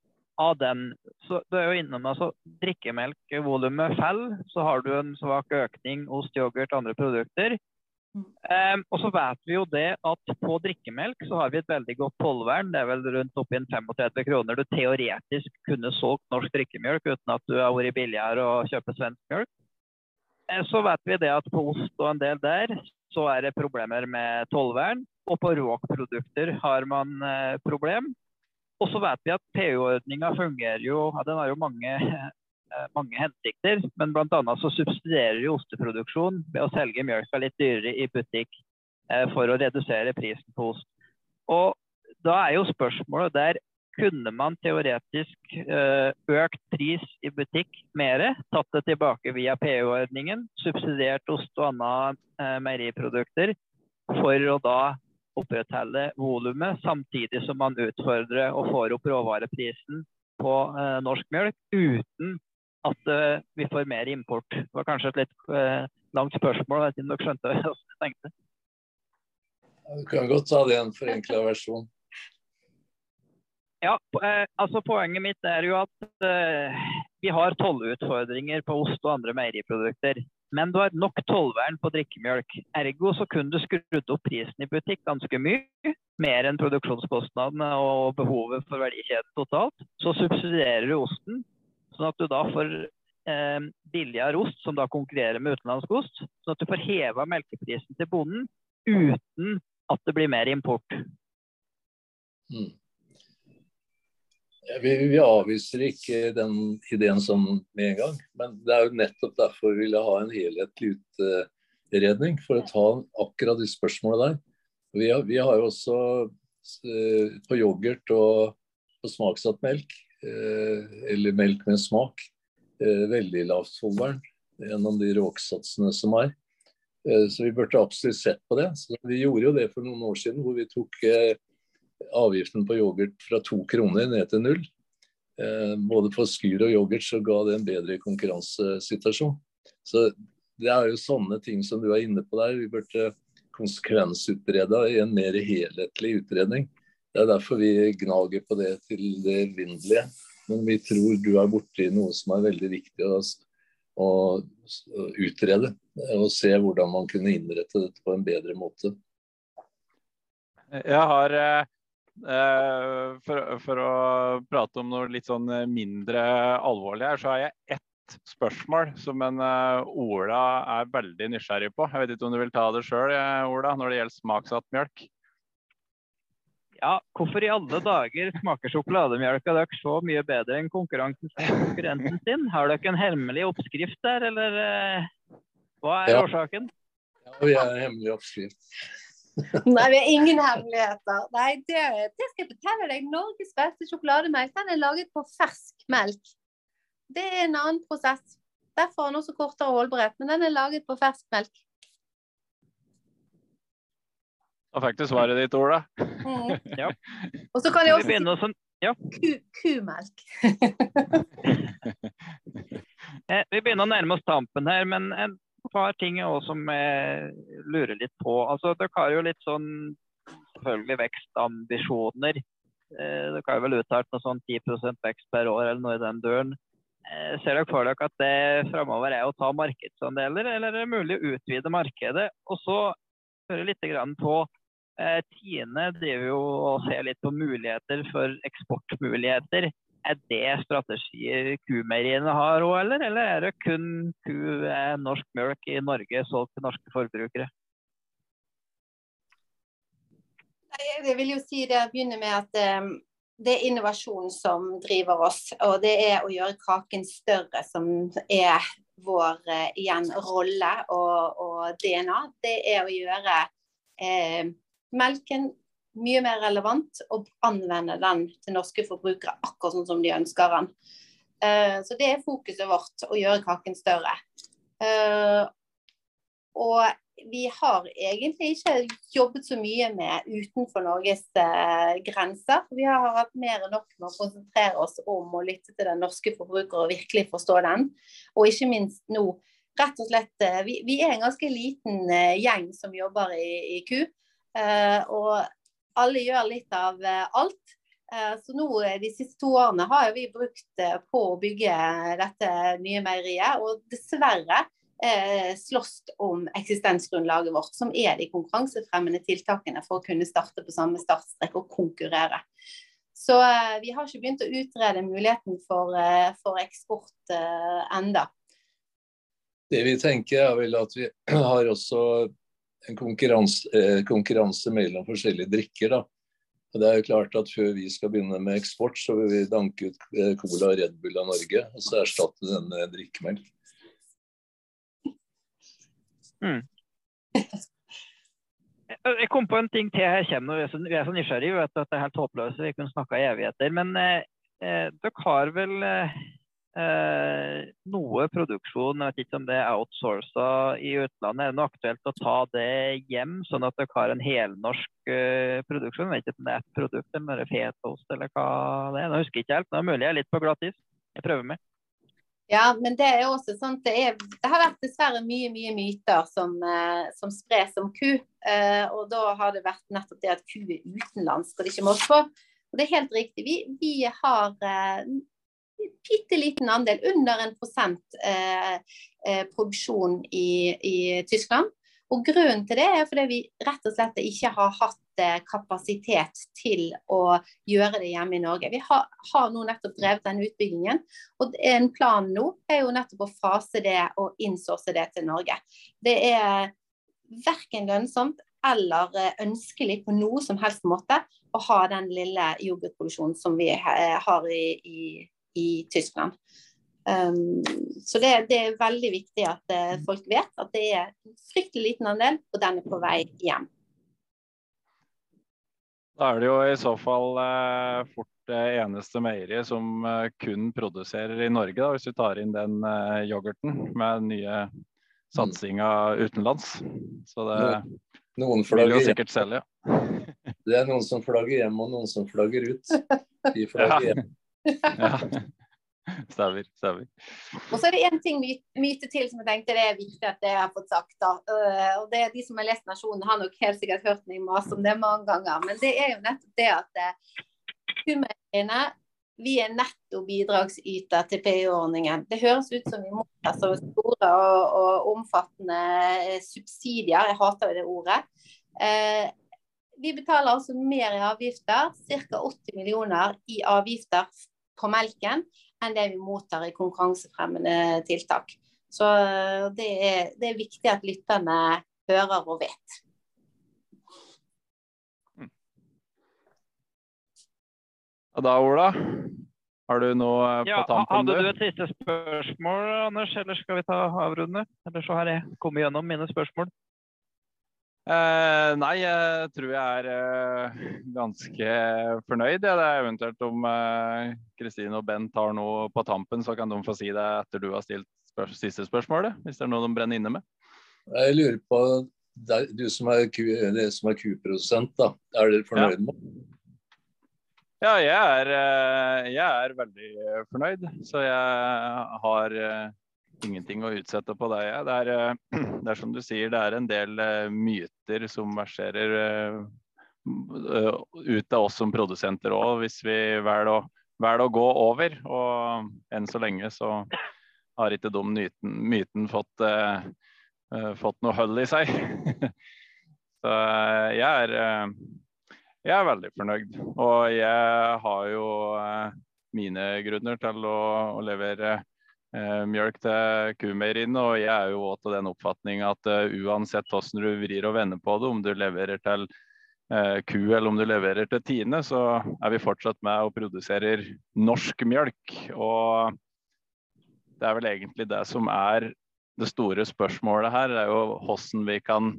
av den. Så du er jo innom altså, drikkemelkvolumet faller, så har du en svak økning ost, yoghurt, og andre produkter. Um, og så vet vi jo det at på drikkemelk så har vi et veldig godt tollvern. Det er vel rundt oppi 35 kroner du teoretisk kunne solgt norsk drikkemelk uten at du har vært billigere å kjøpe svensk melk. Uh, så vet vi det at på ost og en del der så er det problemer med tollvern. Og på råkprodukter har man eh, problem. Og så vet vi at PU-ordninga fungerer jo Den har jo mange, mange hensikter. Men bl.a. så subsidierer jo osteproduksjon ved å selge mjølka litt dyrere i butikk eh, for å redusere prisen på ost. Og da er jo spørsmålet der kunne man teoretisk eh, økt pris i butikk mer, tatt det tilbake via PU-ordningen, subsidiert ost og andre eh, meieriprodukter, for å da opprettholde volumet, samtidig som man utfordrer og får opp råvareprisen på eh, norsk mjølk, uten at eh, vi får mer import. Det var kanskje et litt eh, langt spørsmål, jeg vet ikke om dere skjønte hva jeg tenkte? Du kan godt ta det i en forenkla versjon. Ja, eh, altså Poenget mitt er jo at vi har tollutfordringer på ost og andre meieriprodukter. Men du har nok tollvern på drikkemjølk. Ergo så kunne du skrudd opp prisen i butikk ganske mye. Mer enn produksjonskostnadene og behovet for verdikjeden totalt. Så subsidierer du osten, sånn at du da får eh, billigere ost som da konkurrerer med utenlandsk ost. Sånn at du får heva melkeprisen til bonden uten at det blir mer import. Mm. Vi, vi, avviser ikke den ideen sånn med en gang, men det er jo nettopp derfor vi ville ha en helhetlig utredning for å ta akkurat de spørsmålene der. Vi har, vi har jo også eh, på yoghurt og på smaksatt melk, eller melk med smak, eh, veldig lavt tollvern gjennom de råksatsene som er. Så vi burde absolutt sett på det. Så vi gjorde jo det for noen år siden, hvor vi tok avgiften på yoghurt fra to kroner ned til null. Eh, både for skyr og yoghurt så ga det en bedre konkurransesituasjon. Så det er jo sånne ting som du er inne på der. Vi burde konsekvensutreda i en mer helhetlig utredning. Det er derfor vi gnager på det til det evinnelige. Men vi tror du er borti noe som er veldig viktig å, å utrede. Og se hvordan man kunne innrette dette på en bedre måte. Jeg har eh, Eh, for, for, å prate om noe litt sånn mindre alvorlig her, så har jeg ett spørsmål som en uh, Ola er veldig nysgjerrig på. Jeg vet ikke om du vil ta det sjøl, eh, Ola, når det gjelder smaksatt mjølk? Ja, hvorfor i alle dager smaker sjokolademelka deres så mye bedre enn konkurrenten sin? Har dere en hemmelig oppskrift der, eller uh, hva er ja. årsaken? Ja, vi har en hemmelig oppskrift. Nei, vi har ingen hemmeligheter. Nei, det, det, skal jeg fortelle deg. Norges beste sjokolademelk den er laget på fersk melk. Det er en annen prosess. Derfor har den også kortere holdbarhet, men den er laget på fersk melk. Da fikk du svaret ditt, Ola. Mm. ja. Og så kan jeg også si sånn, ja. ku, kumelk. Eh, vi begynner å nærme oss tampen her, men en par ting også som jeg lurer litt på. Altså, Dere har jo litt sånn selvfølgelig vekstambisjoner. Eh, dere har vel uttalt noe sånn 10 vekst per år eller noe i den døren. Eh, ser dere for dere at det framover er å ta markedsandeler, eller er det mulig å utvide markedet? Og så høre litt på Tine driver jo og ser litt på muligheter for eksportmuligheter. Er det strategier kumeieriene har òg, eller? Eller er det kun ku, eh, norsk melk i Norge solgt til norske forbrukere? Jeg vil jo si det, begynne med at um, det er innovasjon som driver oss. Og det er å gjøre kaken større som er vår uh, igjen rolle og, og, DNA. Det er å gjøre uh, melken mye mer relevant å anvende den til norske forbrukere akkurat sånn som de ønsker den. Uh, så det er fokuset vårt, å gjøre kaken større. Uh, og vi har egentlig ikke jobbet så mye med utenfor Norges uh, grenser. Vi har hatt mer enn nok med å konsentrere oss om å lytte til den norske forbruker og virkelig forstå den. Og ikke minst nå, rett og slett Vi, vi er en ganske liten gjeng som jobber i, i Ku. Og alle gjør litt av eh, alt. Eh, så nå eh, de siste to årene har vi brukt på å bygge dette nye meieriet. Og dessverre slåss om eksistensgrunnlaget vårt, som er de konkurransefremmende tiltakene for å kunne starte på samme startstrek og konkurrere. Så vi har ikke begynt å utrede muligheten for, for eksport enda. Det vi tenker er vel at vi har også en konkurranse, eh, konkurranse, mellom forskjellige drikker. da. Og det er jo klart at Før vi skal begynne med eksport, så vil vi danke ut eh, Cola og Red Bull av Norge, og så erstatte den med drikkemelk. Mm. jeg kom på en ting til her kommer. Vi er så, vi er så nysgjerrige. at det er helt håpløst. Vi kunne snakka i evigheter. Men eh, eh, dere har vel eh, eh, noe produksjon, jeg vet ikke om det er outsourca i utlandet. Er det noe aktuelt å ta det hjem, sånn at dere har en helnorsk eh, produksjon? Jeg vet ikke om det er et produkt eller bare eller hva det er. Nå husker jeg ikke helt. Er det mulig jeg er litt på glattis. Jeg prøver meg. Ja, men det er også sånn det, er, det har vært dessverre mye mye myter som, eh, som spres om ku. Eh, og da har det vært nettopp det at ku er utenlandsk og det ikke må på. Og det er helt riktig. Vi, vi har eh, bitte liten andel, under en prosent eh, eh, produksjon i, i, Tyskland. Og Grunnen til det er fordi vi rett og slett ikke har hatt eh, kapasitet til å gjøre det hjemme i Norge. Vi har, har nå nettopp drevet den utbyggingen. og En plan nå er jo nettopp å fase det og innsource det til Norge. Det er verken lønnsomt eller eh, ønskelig på noe som helst måte å ha den lille yoghurtproduksjonen som vi har i, i i Tyskland. Um, så det, det, er veldig viktig at uh, folk vet at det er en fryktelig liten andel, og den er på vei hjem. Da er det jo i så fall uh, fort det eneste meieriet som uh, kun produserer i Norge, da, hvis vi tar inn den yoghurten med nye satsinga utenlands. Så det noen vil jo sikkert selge. Ja. Det er noen som flagger hjem og noen som flagger ut. De flagger hjem ja. Stemmer. stemmer. Og så er det én ting myte til som jeg tenkte det er viktig at jeg har fått sagt. da. Uh, og det er De som har lest Nasjonen, har nok helt sikkert hørt meg mase om det mange ganger. Men det er jo nettopp det at uh, vi er netto bidragsyter til PU-ordningen. Det høres ut som vi mottar så store og, og, omfattende subsidier. Jeg hater jo det ordet. Uh, vi betaler altså mer i avgifter, ca. 80 millioner i avgifter på melken enn det vi mottar i konkurransefremmende tiltak. Så det er, det er viktig at lytterne hører og vet. Og da, Ola, har du noe på ja, tampen? Hadde du et siste spørsmål, Anders, eller skal vi ta avrunde? Eller så har jeg kommet gjennom mine spørsmål. Eh, nei, jeg tror jeg er eh, ganske fornøyd. Ja. Det er eventuelt om eh, Kristine eh, og Bent har noe på tampen, så kan de få si det etter du har stilt spør siste spørsmålet. Hvis det er noe de brenner inne med. Jeg lurer på, Du som er, Q-produsent, da. Er dere fornøyd ja. med Ja, jeg er, eh, jeg er veldig fornøyd. Så jeg har eh, ingenting å utsette på deg. Det er, eh, det er som du sier, det er en del uh, myter som verserer uh, ut av oss som produsenter òg, hvis vi velger å, å, gå over. Og enn så lenge så har ikke de myten, myten fått, uh, fått noe hull i seg. så jeg er, jeg er veldig fornøyd. Og jeg har jo mine grunner til å, å levere eh, mjølk til kumeieriene. Og jeg er jo også til den oppfatning at uh, uansett hvordan du vrir og vender på det, om du leverer til uh, ku eller om du leverer til Tine, så er vi fortsatt med og produserer norsk mjølk. Og det er vel egentlig det som er det store spørsmålet her, er jo hvordan vi kan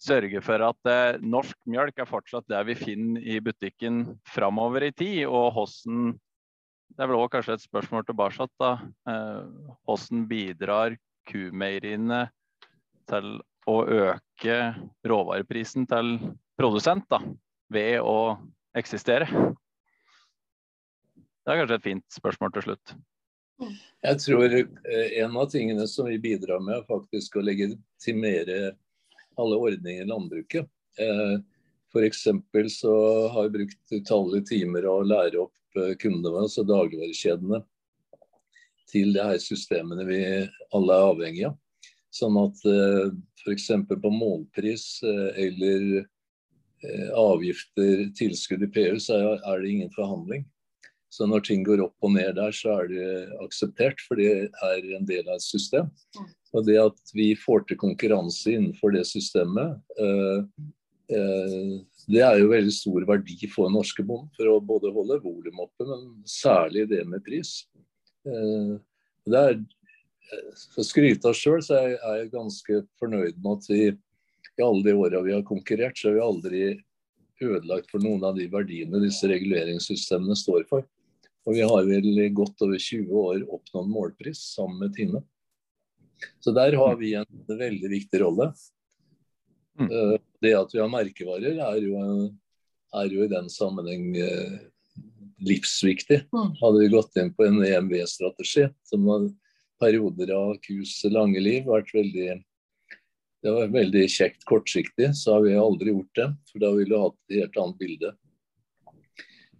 sørge for at eh, norsk mjølk er fortsatt det vi finner i butikken framover i tid, og hvordan det er vel også kanskje et spørsmål tilbake. da. Eh, hvordan bidrar kumeieriene til å øke råvareprisen til produsent da, ved å eksistere? Det er kanskje et fint spørsmål til slutt. Jeg tror eh, en av tingene som vi bidrar med, er faktisk å legitimere alle ordninger i landbruket. Eh, F.eks. så har vi brukt utallige timer å lære opp Eh, kundene, altså dagligvarekjedene, til de her systemene vi alle er avhengig av. Sånn at eh, f.eks. på målpris eh, eller avgifter, tilskudd i PU, så er det ingen forhandling. Så når ting går opp og ned der, så er det akseptert, for det er en del av et system. Og det at vi får til konkurranse innenfor det systemet, det er jo veldig stor verdi for norske bonden, for å både holde volum oppe, men særlig det med pris. Eh, det er, for å skryte av sjøl, så er jeg ganske fornøyd med at vi i alle de åra vi har konkurrert, så har vi aldri ødelagt for noen av de verdiene disse reguleringssystemene står for. Og vi har vel i godt over 20 år oppnådd målpris sammen med Tine. Så der har vi en veldig viktig rolle. Mm. Det at vi har merkevarer er jo, er jo i den sammenheng eh, livsviktig. Mm. Hadde vi gått inn på en EMV-strategi, som var perioder av KUs lange liv vært veldig det var veldig kjekt kortsiktig, så har vi aldri gjort det. For da ville vi hatt et helt annet bilde.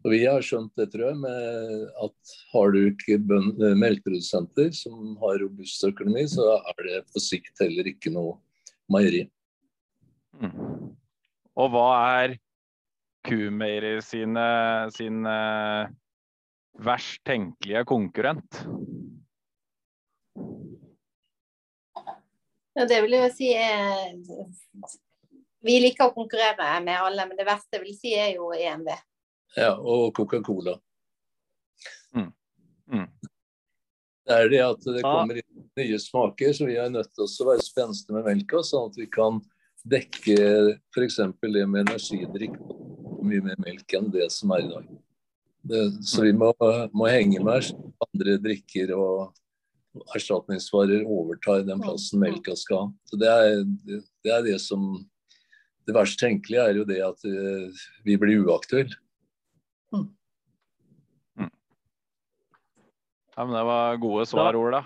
Og Vi har skjønt det, tror jeg, med at har du ikke eh, melkeprodusenter som har robust økonomi, så er det på sikt heller ikke noe meieri. Mm. Og hva er Kumeieri sine, sin eh, verst tenkelige konkurrent? Ja, det vil jeg si er Vi liker å konkurrere med alle, men det verste jeg vil si er jo EMV. Ja, og Coca-Cola. Mm. Mm. Det er det at det kommer inn nye smaker, så vi er nødt til å være spenstige med melka, sånn at vi kan dekke f.eks. det med energidrikk mye mer melk enn det som er i dag. Det, så vi må, må henge med andre drikker og erstatningsvarer overtar den plassen melka skal ha. Så det er, det, det er det som Det verst tenkelige er jo det at eh, vi blir uaktuelle. Ja, men det var gode svar, Ola.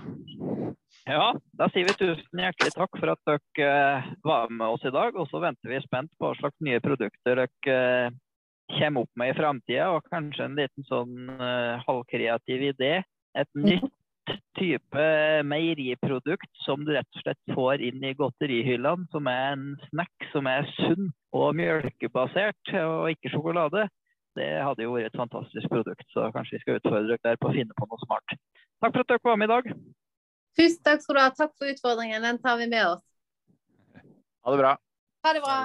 Ja, da sier vi tusen hjertelig takk for at dere eh, var med oss i dag. Og så venter vi spent på hva slags nye produkter dere eh, kommer opp med i framtida. Og kanskje en liten sånn eh, halvkreativ idé. Et nytt type meieriprodukt som du rett og slett får inn i godterihyllene. Som er en snack som er sunn og mjølkebasert, og ikke sjokolade. Det hadde jo vært et fantastisk produkt, så kanskje vi skal utfordre dere der på å finne på noe smart. Takk for at dere var med i dag. Tusen takk skal du ha. Takk for utfordringen. Den tar vi med oss. Ha det bra. Ha det bra.